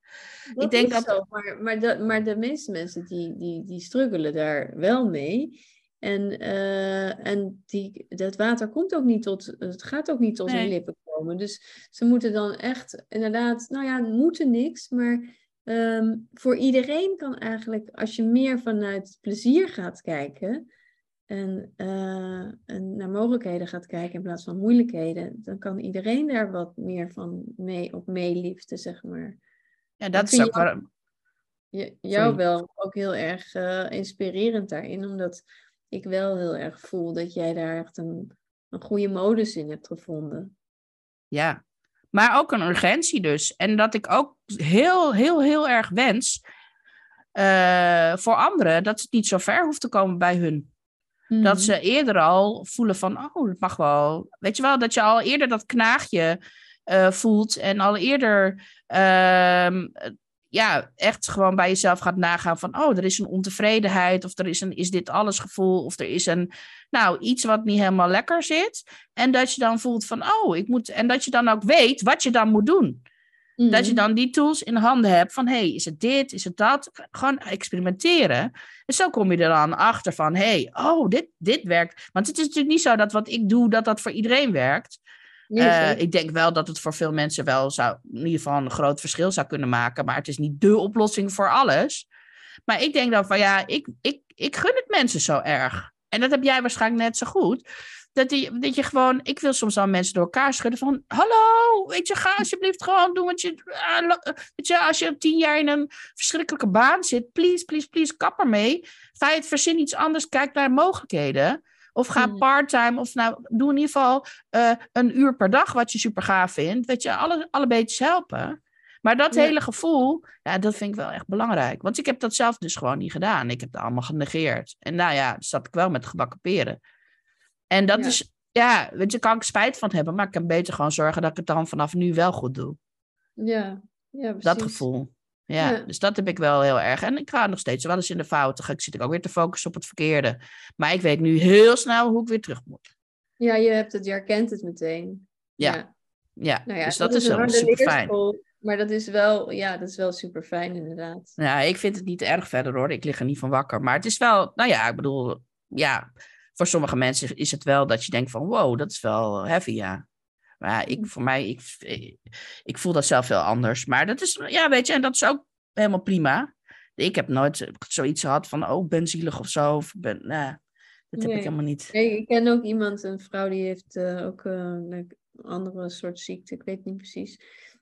Dat ik denk dat... Zo, maar, maar, de, maar de meeste mensen die, die, die struggelen daar wel mee. En, uh, en die, dat water komt ook niet tot, het gaat ook niet tot nee. hun lippen komen. Dus ze moeten dan echt, inderdaad, nou ja, moeten niks, maar um, voor iedereen kan eigenlijk, als je meer vanuit plezier gaat kijken en, uh, en naar mogelijkheden gaat kijken in plaats van moeilijkheden, dan kan iedereen daar wat meer van mee op meeliften, zeg maar. Ja, dat is ook jou, jou wel ook heel erg uh, inspirerend daarin, omdat ik wel heel erg voel dat jij daar echt een, een goede modus in hebt gevonden. Ja, maar ook een urgentie dus. En dat ik ook heel, heel, heel erg wens uh, voor anderen dat het niet zo ver hoeft te komen bij hun. Dat mhm. ze eerder al voelen van, oh, het mag wel. Weet je wel, dat je al eerder dat knaagje uh, voelt en al eerder uh, ja, echt gewoon bij jezelf gaat nagaan van, oh, er is een ontevredenheid, of er is een, is dit alles gevoel, of er is een, nou, iets wat niet helemaal lekker zit. En dat je dan voelt van, oh, ik moet, en dat je dan ook weet wat je dan moet doen. Dat je Mhm. dan die tools in handen hebt van, hey, is het dit, is het dat? Gewoon experimenteren. En zo kom je er dan achter van, hey, oh, dit, dit werkt. Want het is natuurlijk niet zo dat wat ik doe, dat dat voor iedereen werkt. Eh, ik denk wel dat het voor veel mensen wel zou, in ieder geval een groot verschil zou kunnen maken. Maar het is niet dé oplossing voor alles. Maar ik denk dan van ja, ik, ik, ik gun het mensen zo erg. En dat heb jij waarschijnlijk net zo goed. Dat, die, dat je gewoon, ik wil soms al mensen door elkaar schudden van, hallo, weet je, ga alsjeblieft gewoon doen wat je, lo- weet je, als je tien jaar in een verschrikkelijke baan zit, please, please, please, kap ermee. Ga je het verzin iets anders, kijk naar mogelijkheden. Of ga Mhm. parttime, of nou, doe in ieder geval eh, een uur per dag wat je super gaaf vindt. Weet je, alle, alle beetjes helpen. Maar dat Ja. hele gevoel, ja, dat vind ik wel echt belangrijk. Want ik heb dat zelf dus gewoon niet gedaan. Ik heb het allemaal genegeerd. En nou ja, zat ik wel met gebakken peren. En dat Ja. is, ja, weet je, kan ik spijt van hebben. Maar ik kan beter gewoon zorgen dat ik het dan vanaf nu wel goed doe. Ja, ja, precies. Dat gevoel. Ja, Ja. dus dat heb ik wel heel erg. En ik ga nog steeds wel eens in de fouten. Ik zit ik ook weer te focussen op het verkeerde. Maar ik weet nu heel snel hoe ik weer terug moet. Ja, je hebt het, je herkent het meteen. Ja. Ja, Nou ja, dus dat, is wel super fijn. Maar dat is wel, ja, dat is wel super fijn inderdaad. Ja, ik vind het niet erg verder hoor. Ik lig er niet van wakker. Maar het is wel, nou ja, ik bedoel, ja, voor sommige mensen is het wel dat je denkt van wow, dat is wel heavy, ja. Maar ja, ik, voor mij, ik, ik voel dat zelf heel anders. Maar dat is, ja, weet je, en dat is ook helemaal prima. Ik heb nooit zoiets gehad van, oh, ben zielig of zo. Of ben, nee, dat heb Nee. ik helemaal niet. Nee, ik ken ook iemand, een vrouw die heeft eh, ook eh, een andere soort ziekte, ik weet niet precies.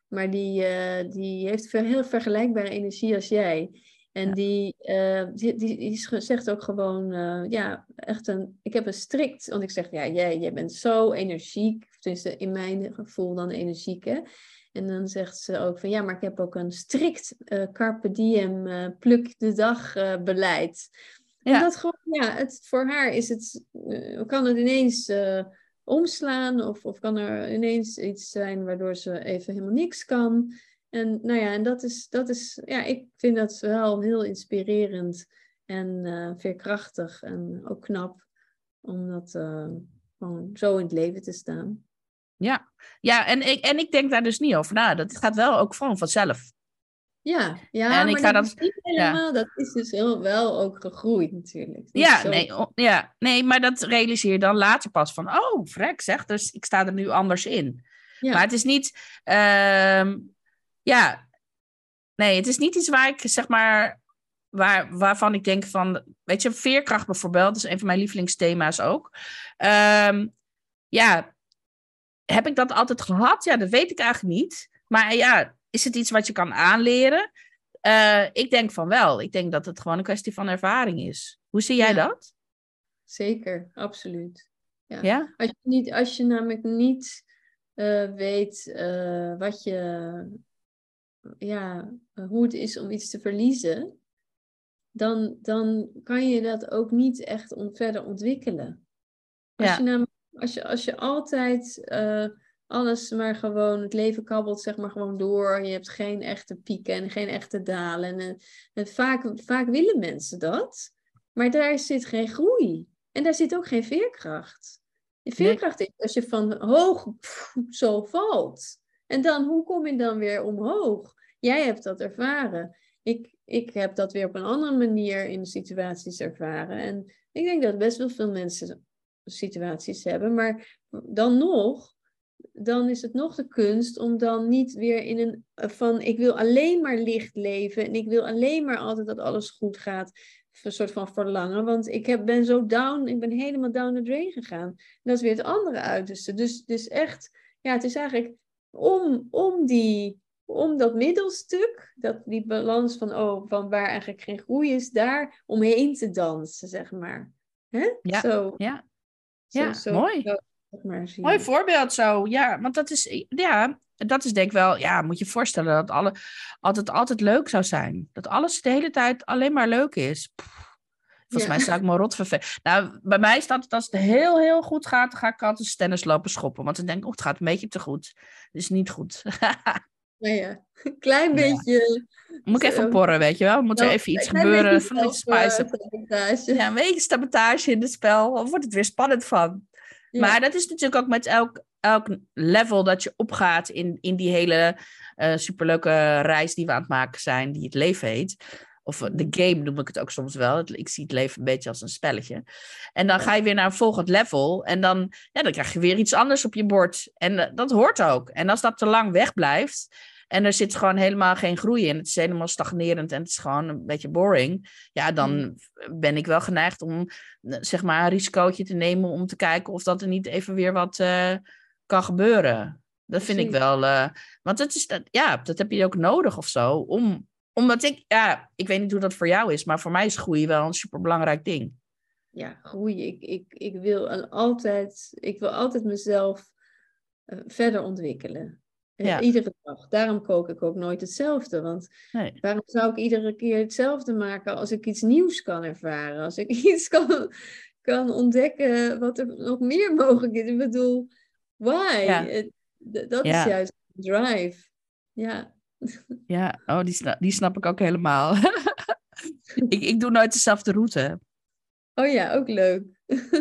Maar die, eh, die heeft heel vergelijkbare energie als jij. En Ja. die, eh, die, die, die zegt ook gewoon, eh, ja, echt een, ik heb een strikt, want ik zeg, ja, jij, jij bent zo energiek, tenminste in mijn gevoel dan energiek, hè. En dan zegt ze ook van, ja, maar ik heb ook een strikt eh, carpe diem, pluk de dag beleid. Ja. Omdat gewoon, ja, het, voor haar is het, kan het ineens omslaan of, of kan er ineens iets zijn waardoor ze even helemaal niks kan. En nou ja, en dat is, dat is ja, ik vind dat wel heel inspirerend en eh, veerkrachtig en ook knap om dat eh, gewoon zo in het leven te staan. Ja, ja en, ik, en ik denk daar dus niet over na. Dat gaat wel ook gewoon vanzelf. Ja, ja En ik ga dat is niet helemaal, dat is dus heel, wel ook gegroeid natuurlijk. Ja, zo- nee, ja, nee, maar dat realiseer je dan later pas van, oh, vrek zeg, dus ik sta er nu anders in. ja. Maar het is niet, ehm, ja, nee, het is niet iets waar ik zeg maar, waar, waarvan ik denk van, weet je, veerkracht bijvoorbeeld, dat is een van mijn lievelingsthema's ook. Ehm, ja, heb ik dat altijd gehad? Ja, dat weet ik eigenlijk niet. Maar ja, is het iets wat je kan aanleren? Eh, ik denk van wel. Ik denk dat het gewoon een kwestie van ervaring is. Hoe zie jij Ja. dat? Zeker, absoluut. Ja? Als je, niet, als je namelijk niet eh, weet eh, wat je, ja, hoe het is om iets te verliezen, dan, dan kan je dat ook niet echt on, verder ontwikkelen. Als, Ja. je namelijk, als, je, als je altijd eh, alles maar gewoon, het leven kabbelt zeg maar gewoon door, je hebt geen echte pieken en geen echte dalen. En, en vaak, vaak willen mensen dat, maar daar zit geen groei. En daar zit ook geen veerkracht. De veerkracht is als je van hoog pff, zo valt. En dan, hoe kom je dan weer omhoog? Jij hebt dat ervaren. Ik, ik heb dat weer op een andere manier in situaties ervaren. En ik denk dat best wel veel mensen situaties hebben. Maar dan nog, dan is het nog de kunst om dan niet weer in een van ik wil alleen maar licht leven en ik wil alleen maar altijd dat alles goed gaat een soort van verlangen. Want ik heb, ben zo down, ik ben helemaal down the drain gegaan. Dat is weer het andere uiterste. Dus, dus echt, ja, het is eigenlijk om, om, die, om dat middelstuk, dat, die balans van, oh, van waar eigenlijk geen groei is, daar omheen te dansen, zeg maar. Hè? Ja, Zo, Ja, zo, ja, zo, mooi. zo, zeg maar, zien. Mooi voorbeeld zo. Ja, want dat is, ja, dat is denk ik wel, ja, moet je voorstellen dat alle, altijd, altijd leuk zou zijn. Dat alles de hele tijd alleen maar leuk is. Pff, volgens Ja. mij zou ik me rot. Nou, bij mij staat het als het heel, heel goed gaat, dan ga ik altijd tennis lopen schoppen. Want dan denk ik, oh, het gaat een beetje te goed. Het is niet goed. Nou ja, een klein beetje. Moet ik even porren, weet je wel? Moet er Nou, even iets gebeuren beetje van iets zelf, eh, sabotage. Ja, een beetje sabotage in het spel. Dan wordt het weer spannend van. Maar dat is natuurlijk ook met elk, elk level dat je opgaat in, in die hele eh, superleuke reis die we aan het maken zijn, die het leven heet. Of de game noem ik het ook soms wel. Ik zie het leven een beetje als een spelletje. En dan ga je weer naar een volgend level. En dan, ja, dan krijg je weer iets anders op je bord. En eh, dat hoort ook. En als dat te lang wegblijft. En er zit gewoon helemaal geen groei in. Het is helemaal stagnerend en het is gewoon een beetje boring. Ja, dan ben ik wel geneigd om zeg maar een risicootje te nemen om te kijken of dat er niet even weer wat eh, kan gebeuren. Dat vind ik wel. eh, want dat is dat, ja, dat heb je ook nodig of zo. Om, omdat ik, ja, ik weet niet hoe dat voor jou is, maar voor mij is groei wel een superbelangrijk ding. ja, groeien. Ik, ik, ik, wil al- altijd, ik wil altijd mezelf eh, verder ontwikkelen. Eh, Ja. Iedere dag. Daarom kook ik ook nooit hetzelfde. Want Nee. waarom zou ik iedere keer hetzelfde maken als ik iets nieuws kan ervaren? Als ik iets kan, kan ontdekken wat er nog meer mogelijk is. Ik bedoel, why? Ja. Eh, Dat Ja. is juist drive. Ja. Ja, oh, die, sna- die snap ik ook helemaal. ik, ik doe nooit dezelfde route. Oh ja, ook leuk.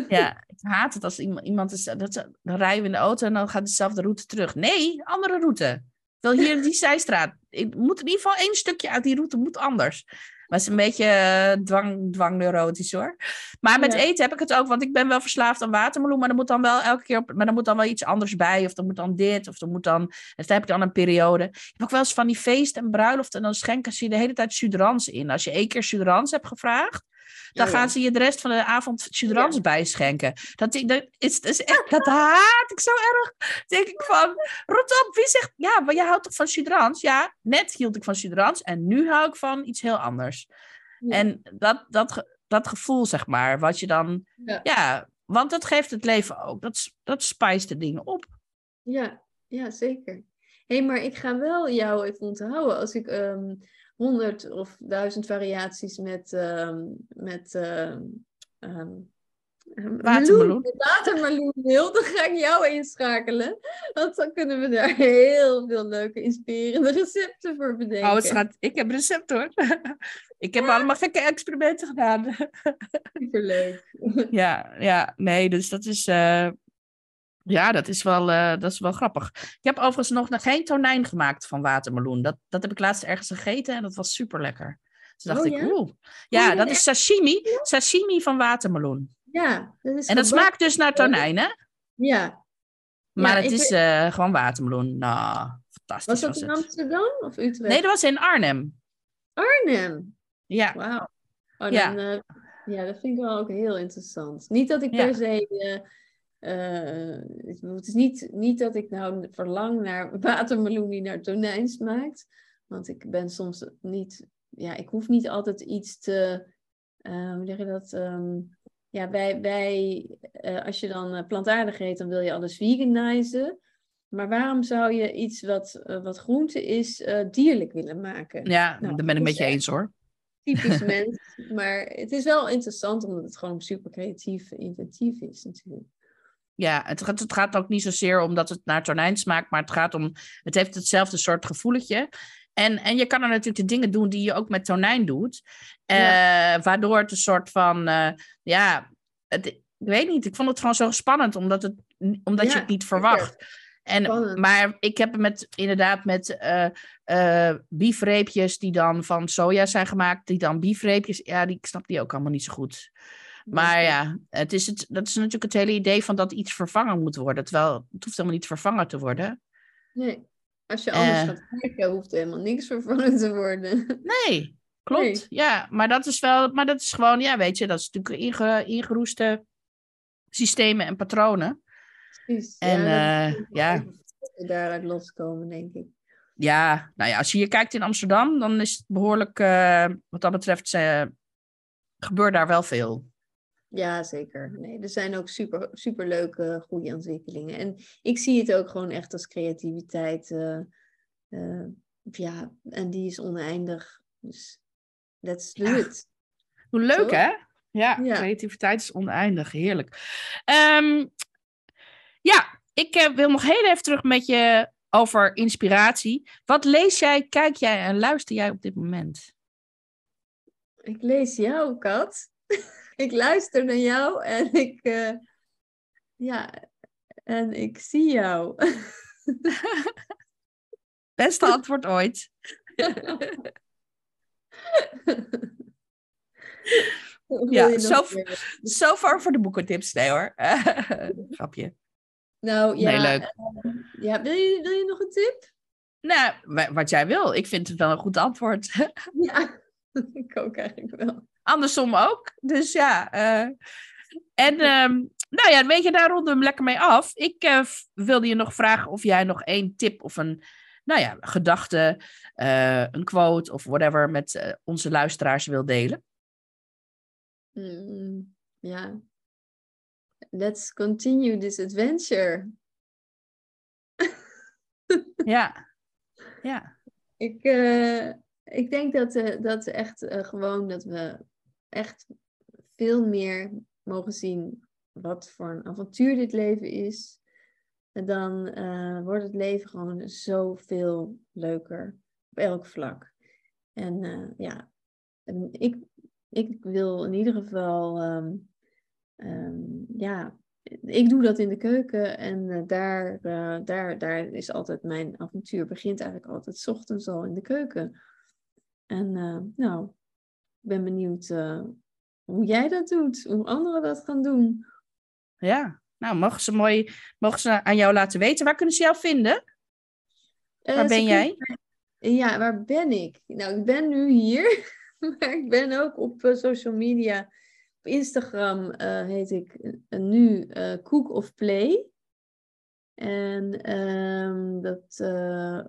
Ja, haat het als iemand, iemand is. Dat, ze- dan rijden we in de auto en dan gaat dezelfde route terug. Nee, andere route. Wel hier die zijstraat. Ik moet in ieder geval één stukje uit die route moet anders. Maar het is een beetje eh, dwang, dwangneurotisch hoor. Maar met Ja. eten heb ik het ook, want ik ben wel verslaafd aan watermeloen. Maar er moet dan wel elke keer op, maar er moet dan wel iets anders bij. Of er moet dan dit, of er moet dan. En dan heb ik dan een periode. Ik heb ook wel eens van die feest en bruiloft. En dan schenken ze je de hele tijd sudrans in. Als je één keer sudrans hebt gevraagd. Dan gaan ze je de rest van de avond sudrans bijschenken. Dat, is, dat, is echt, dat haat ik zo erg. Denk ik van, rot op, wie zegt... Ja, maar jij houdt toch van sudrans? Ja, net hield ik van sudrans en nu hou ik van iets heel anders. En dat, dat, dat gevoel, zeg maar, wat je dan... Ja. Want dat geeft het leven ook. Dat, dat spijst de dingen op. Ja, ja, zeker. Hé, hey, maar ik ga wel jou even onthouden als ik ehm honderd of duizend variaties met, ehm, met ehm, Watermeloen. meloen- watermeloen wil, dan ga ik jou inschakelen. Want dan kunnen we daar heel veel leuke, inspirerende recepten voor bedenken. Oh, schat, ik heb recept hoor. ik heb allemaal gekke experimenten gedaan. Superleuk. Ja, ja, nee, dus dat is, eh, ja, dat is, wel, eh, dat is wel grappig. Ik heb overigens nog nog geen tonijn gemaakt van watermeloen. Dat, dat heb ik laatst ergens gegeten en dat was super lekker. Toen dacht Oh, ik, ja? oeh. Ja, ja, dat is sashimi. Sashimi van watermeloen. Ja, dat is En dat smaakt dus naar tonijn, hè? Ja. Maar Ja, het is weet- eh, gewoon watermeloen. Nou, fantastisch Was was, dat in het. Amsterdam of Utrecht? Nee, dat was in Arnhem. Arnhem. Ja, Wauw. Oh, Ja. dan, eh, ja, dat vind ik wel ook heel interessant. Niet dat ik Ja. per se. Eh, het is niet, niet dat ik nou verlang naar watermeloen die naar tonijn smaakt. Want ik ben soms niet. Ja, ik hoef niet altijd iets te. eh, hoe zeg je dat? ehm, ja, bij, bij, eh, als je dan plantaardig eet, dan wil je alles veganizen. Maar waarom zou je iets wat, wat groente is, dierlijk willen maken? ja Nou, daar ben ik met je eens hoor. typisch mens. Maar het is wel interessant omdat het gewoon super creatief en inventief is natuurlijk. Ja, het gaat, het gaat ook niet zozeer omdat het naar tonijn smaakt, maar het gaat om, het heeft hetzelfde soort gevoeletje. En, en je kan er natuurlijk de dingen doen die je ook met tonijn doet, eh, waardoor het een soort van, eh, ja, het, ik weet niet, ik vond het gewoon zo spannend, omdat, het, omdat je het niet verwacht. En, maar ik heb het met, inderdaad met eh, biefreepjes die dan van soja zijn gemaakt, die dan biefreepjes, ja, die, ik snap die ook allemaal niet zo goed. Maar ja, het is het, dat is natuurlijk het hele idee van dat iets vervangen moet worden. Terwijl het hoeft helemaal niet vervangen te worden. Nee, als je anders Eh. gaat kijken, hoeft helemaal niks vervangen te worden. Nee, klopt. Nee. Ja, maar dat is wel, maar dat is gewoon, ja, weet je, dat is natuurlijk inge, ingeroeste systemen en patronen. Precies. En, ja, eh, ja. we daaruit loskomen, denk ik. Ja, nou ja, als je hier kijkt in Amsterdam, dan is het behoorlijk, eh, wat dat betreft, gebeurt daar wel veel. Ja, zeker. Nee, er zijn ook super, super leuke groeiontwikkelingen. En ik zie het ook gewoon echt als creativiteit. eh, eh, ja, en die is oneindig. Dus let's do Ja. it. Hoe leuk, hè? Ja, Ja. creativiteit is oneindig. Heerlijk. Ehm, ja, ik eh, wil nog heel even terug met je over inspiratie. Wat lees jij, kijk jij en luister jij op dit moment? Ik lees jou, Kat. ik luister naar jou en ik, uh, ja, en ik zie jou. Beste antwoord ooit. ja, zo, zo far voor de boekentips. Nee hoor. Grapje. Nou ja. Nee, leuk. Uh, ja, wil je, wil je nog een tip? Nou, wat jij wil. Ik vind het wel een goed antwoord. ja, ik ook eigenlijk wel. Andersom ook. Dus ja. Uh, en um, nou ja, weet je, daar ronden we hem lekker mee af. Ik uh, wilde je nog vragen of jij nog één tip of een nou ja, gedachte, een quote of whatever met onze luisteraars wil delen. Mm, ja. Let's continue this adventure. ja. Ja. Ik, ik denk dat, dat echt gewoon dat we echt veel meer mogen zien wat voor een avontuur dit leven is. Dan wordt het leven gewoon zoveel leuker op elk vlak. En ja, en ik, ik wil in ieder geval, um, um, ja, ik doe dat in de keuken en uh, daar, daar, daar is altijd mijn avontuur, begint eigenlijk altijd s ochtends al in de keuken. En nou, ben benieuwd hoe jij dat doet, hoe anderen dat gaan doen. Ja, nou, mogen ze mooi, mogen ze aan jou laten weten. Waar kunnen ze jou vinden? Waar ben jij? Ja, waar ben ik? Nou, ik ben nu hier. Maar ik ben ook op uh, social media. Op Instagram heet ik nu Cook of Play. En um, dat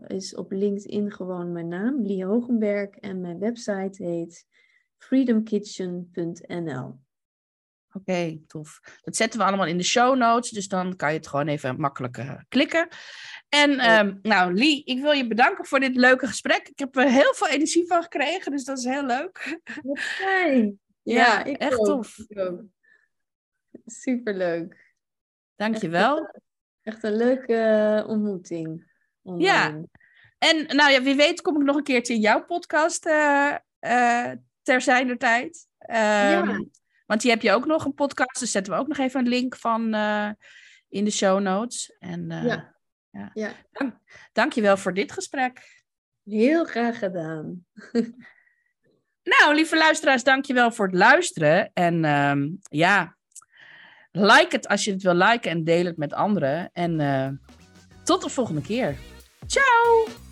is op LinkedIn gewoon mijn naam, Lie Hogenberg. En mijn website heet freedomkitchen.nl. Oké, okay, tof. Dat zetten we allemaal in de show notes. Dus dan kan je het gewoon even makkelijk klikken. En um, nou, Lee, ik wil je bedanken voor dit leuke gesprek. Ik heb er heel veel energie van gekregen, dus dat is heel leuk. Fijn. Ja, ja ik echt ook. tof. Superleuk. Dankjewel. Echt, echt een leuke ontmoeting. Online. Ja. En nou ja, wie weet kom ik nog een keertje in jouw podcast uh, uh, ter zijner tijd. Um, ja. Want die heb je ook nog een podcast, dus zetten we ook nog even een link van uh, in de show notes. En, ja. Ja. ja. Dank, dankjewel voor dit gesprek. Heel graag gedaan. nou, lieve luisteraars, dankjewel voor het luisteren. En um, ja, like het als je het wil liken en deel het met anderen. En uh, tot de volgende keer. Ciao!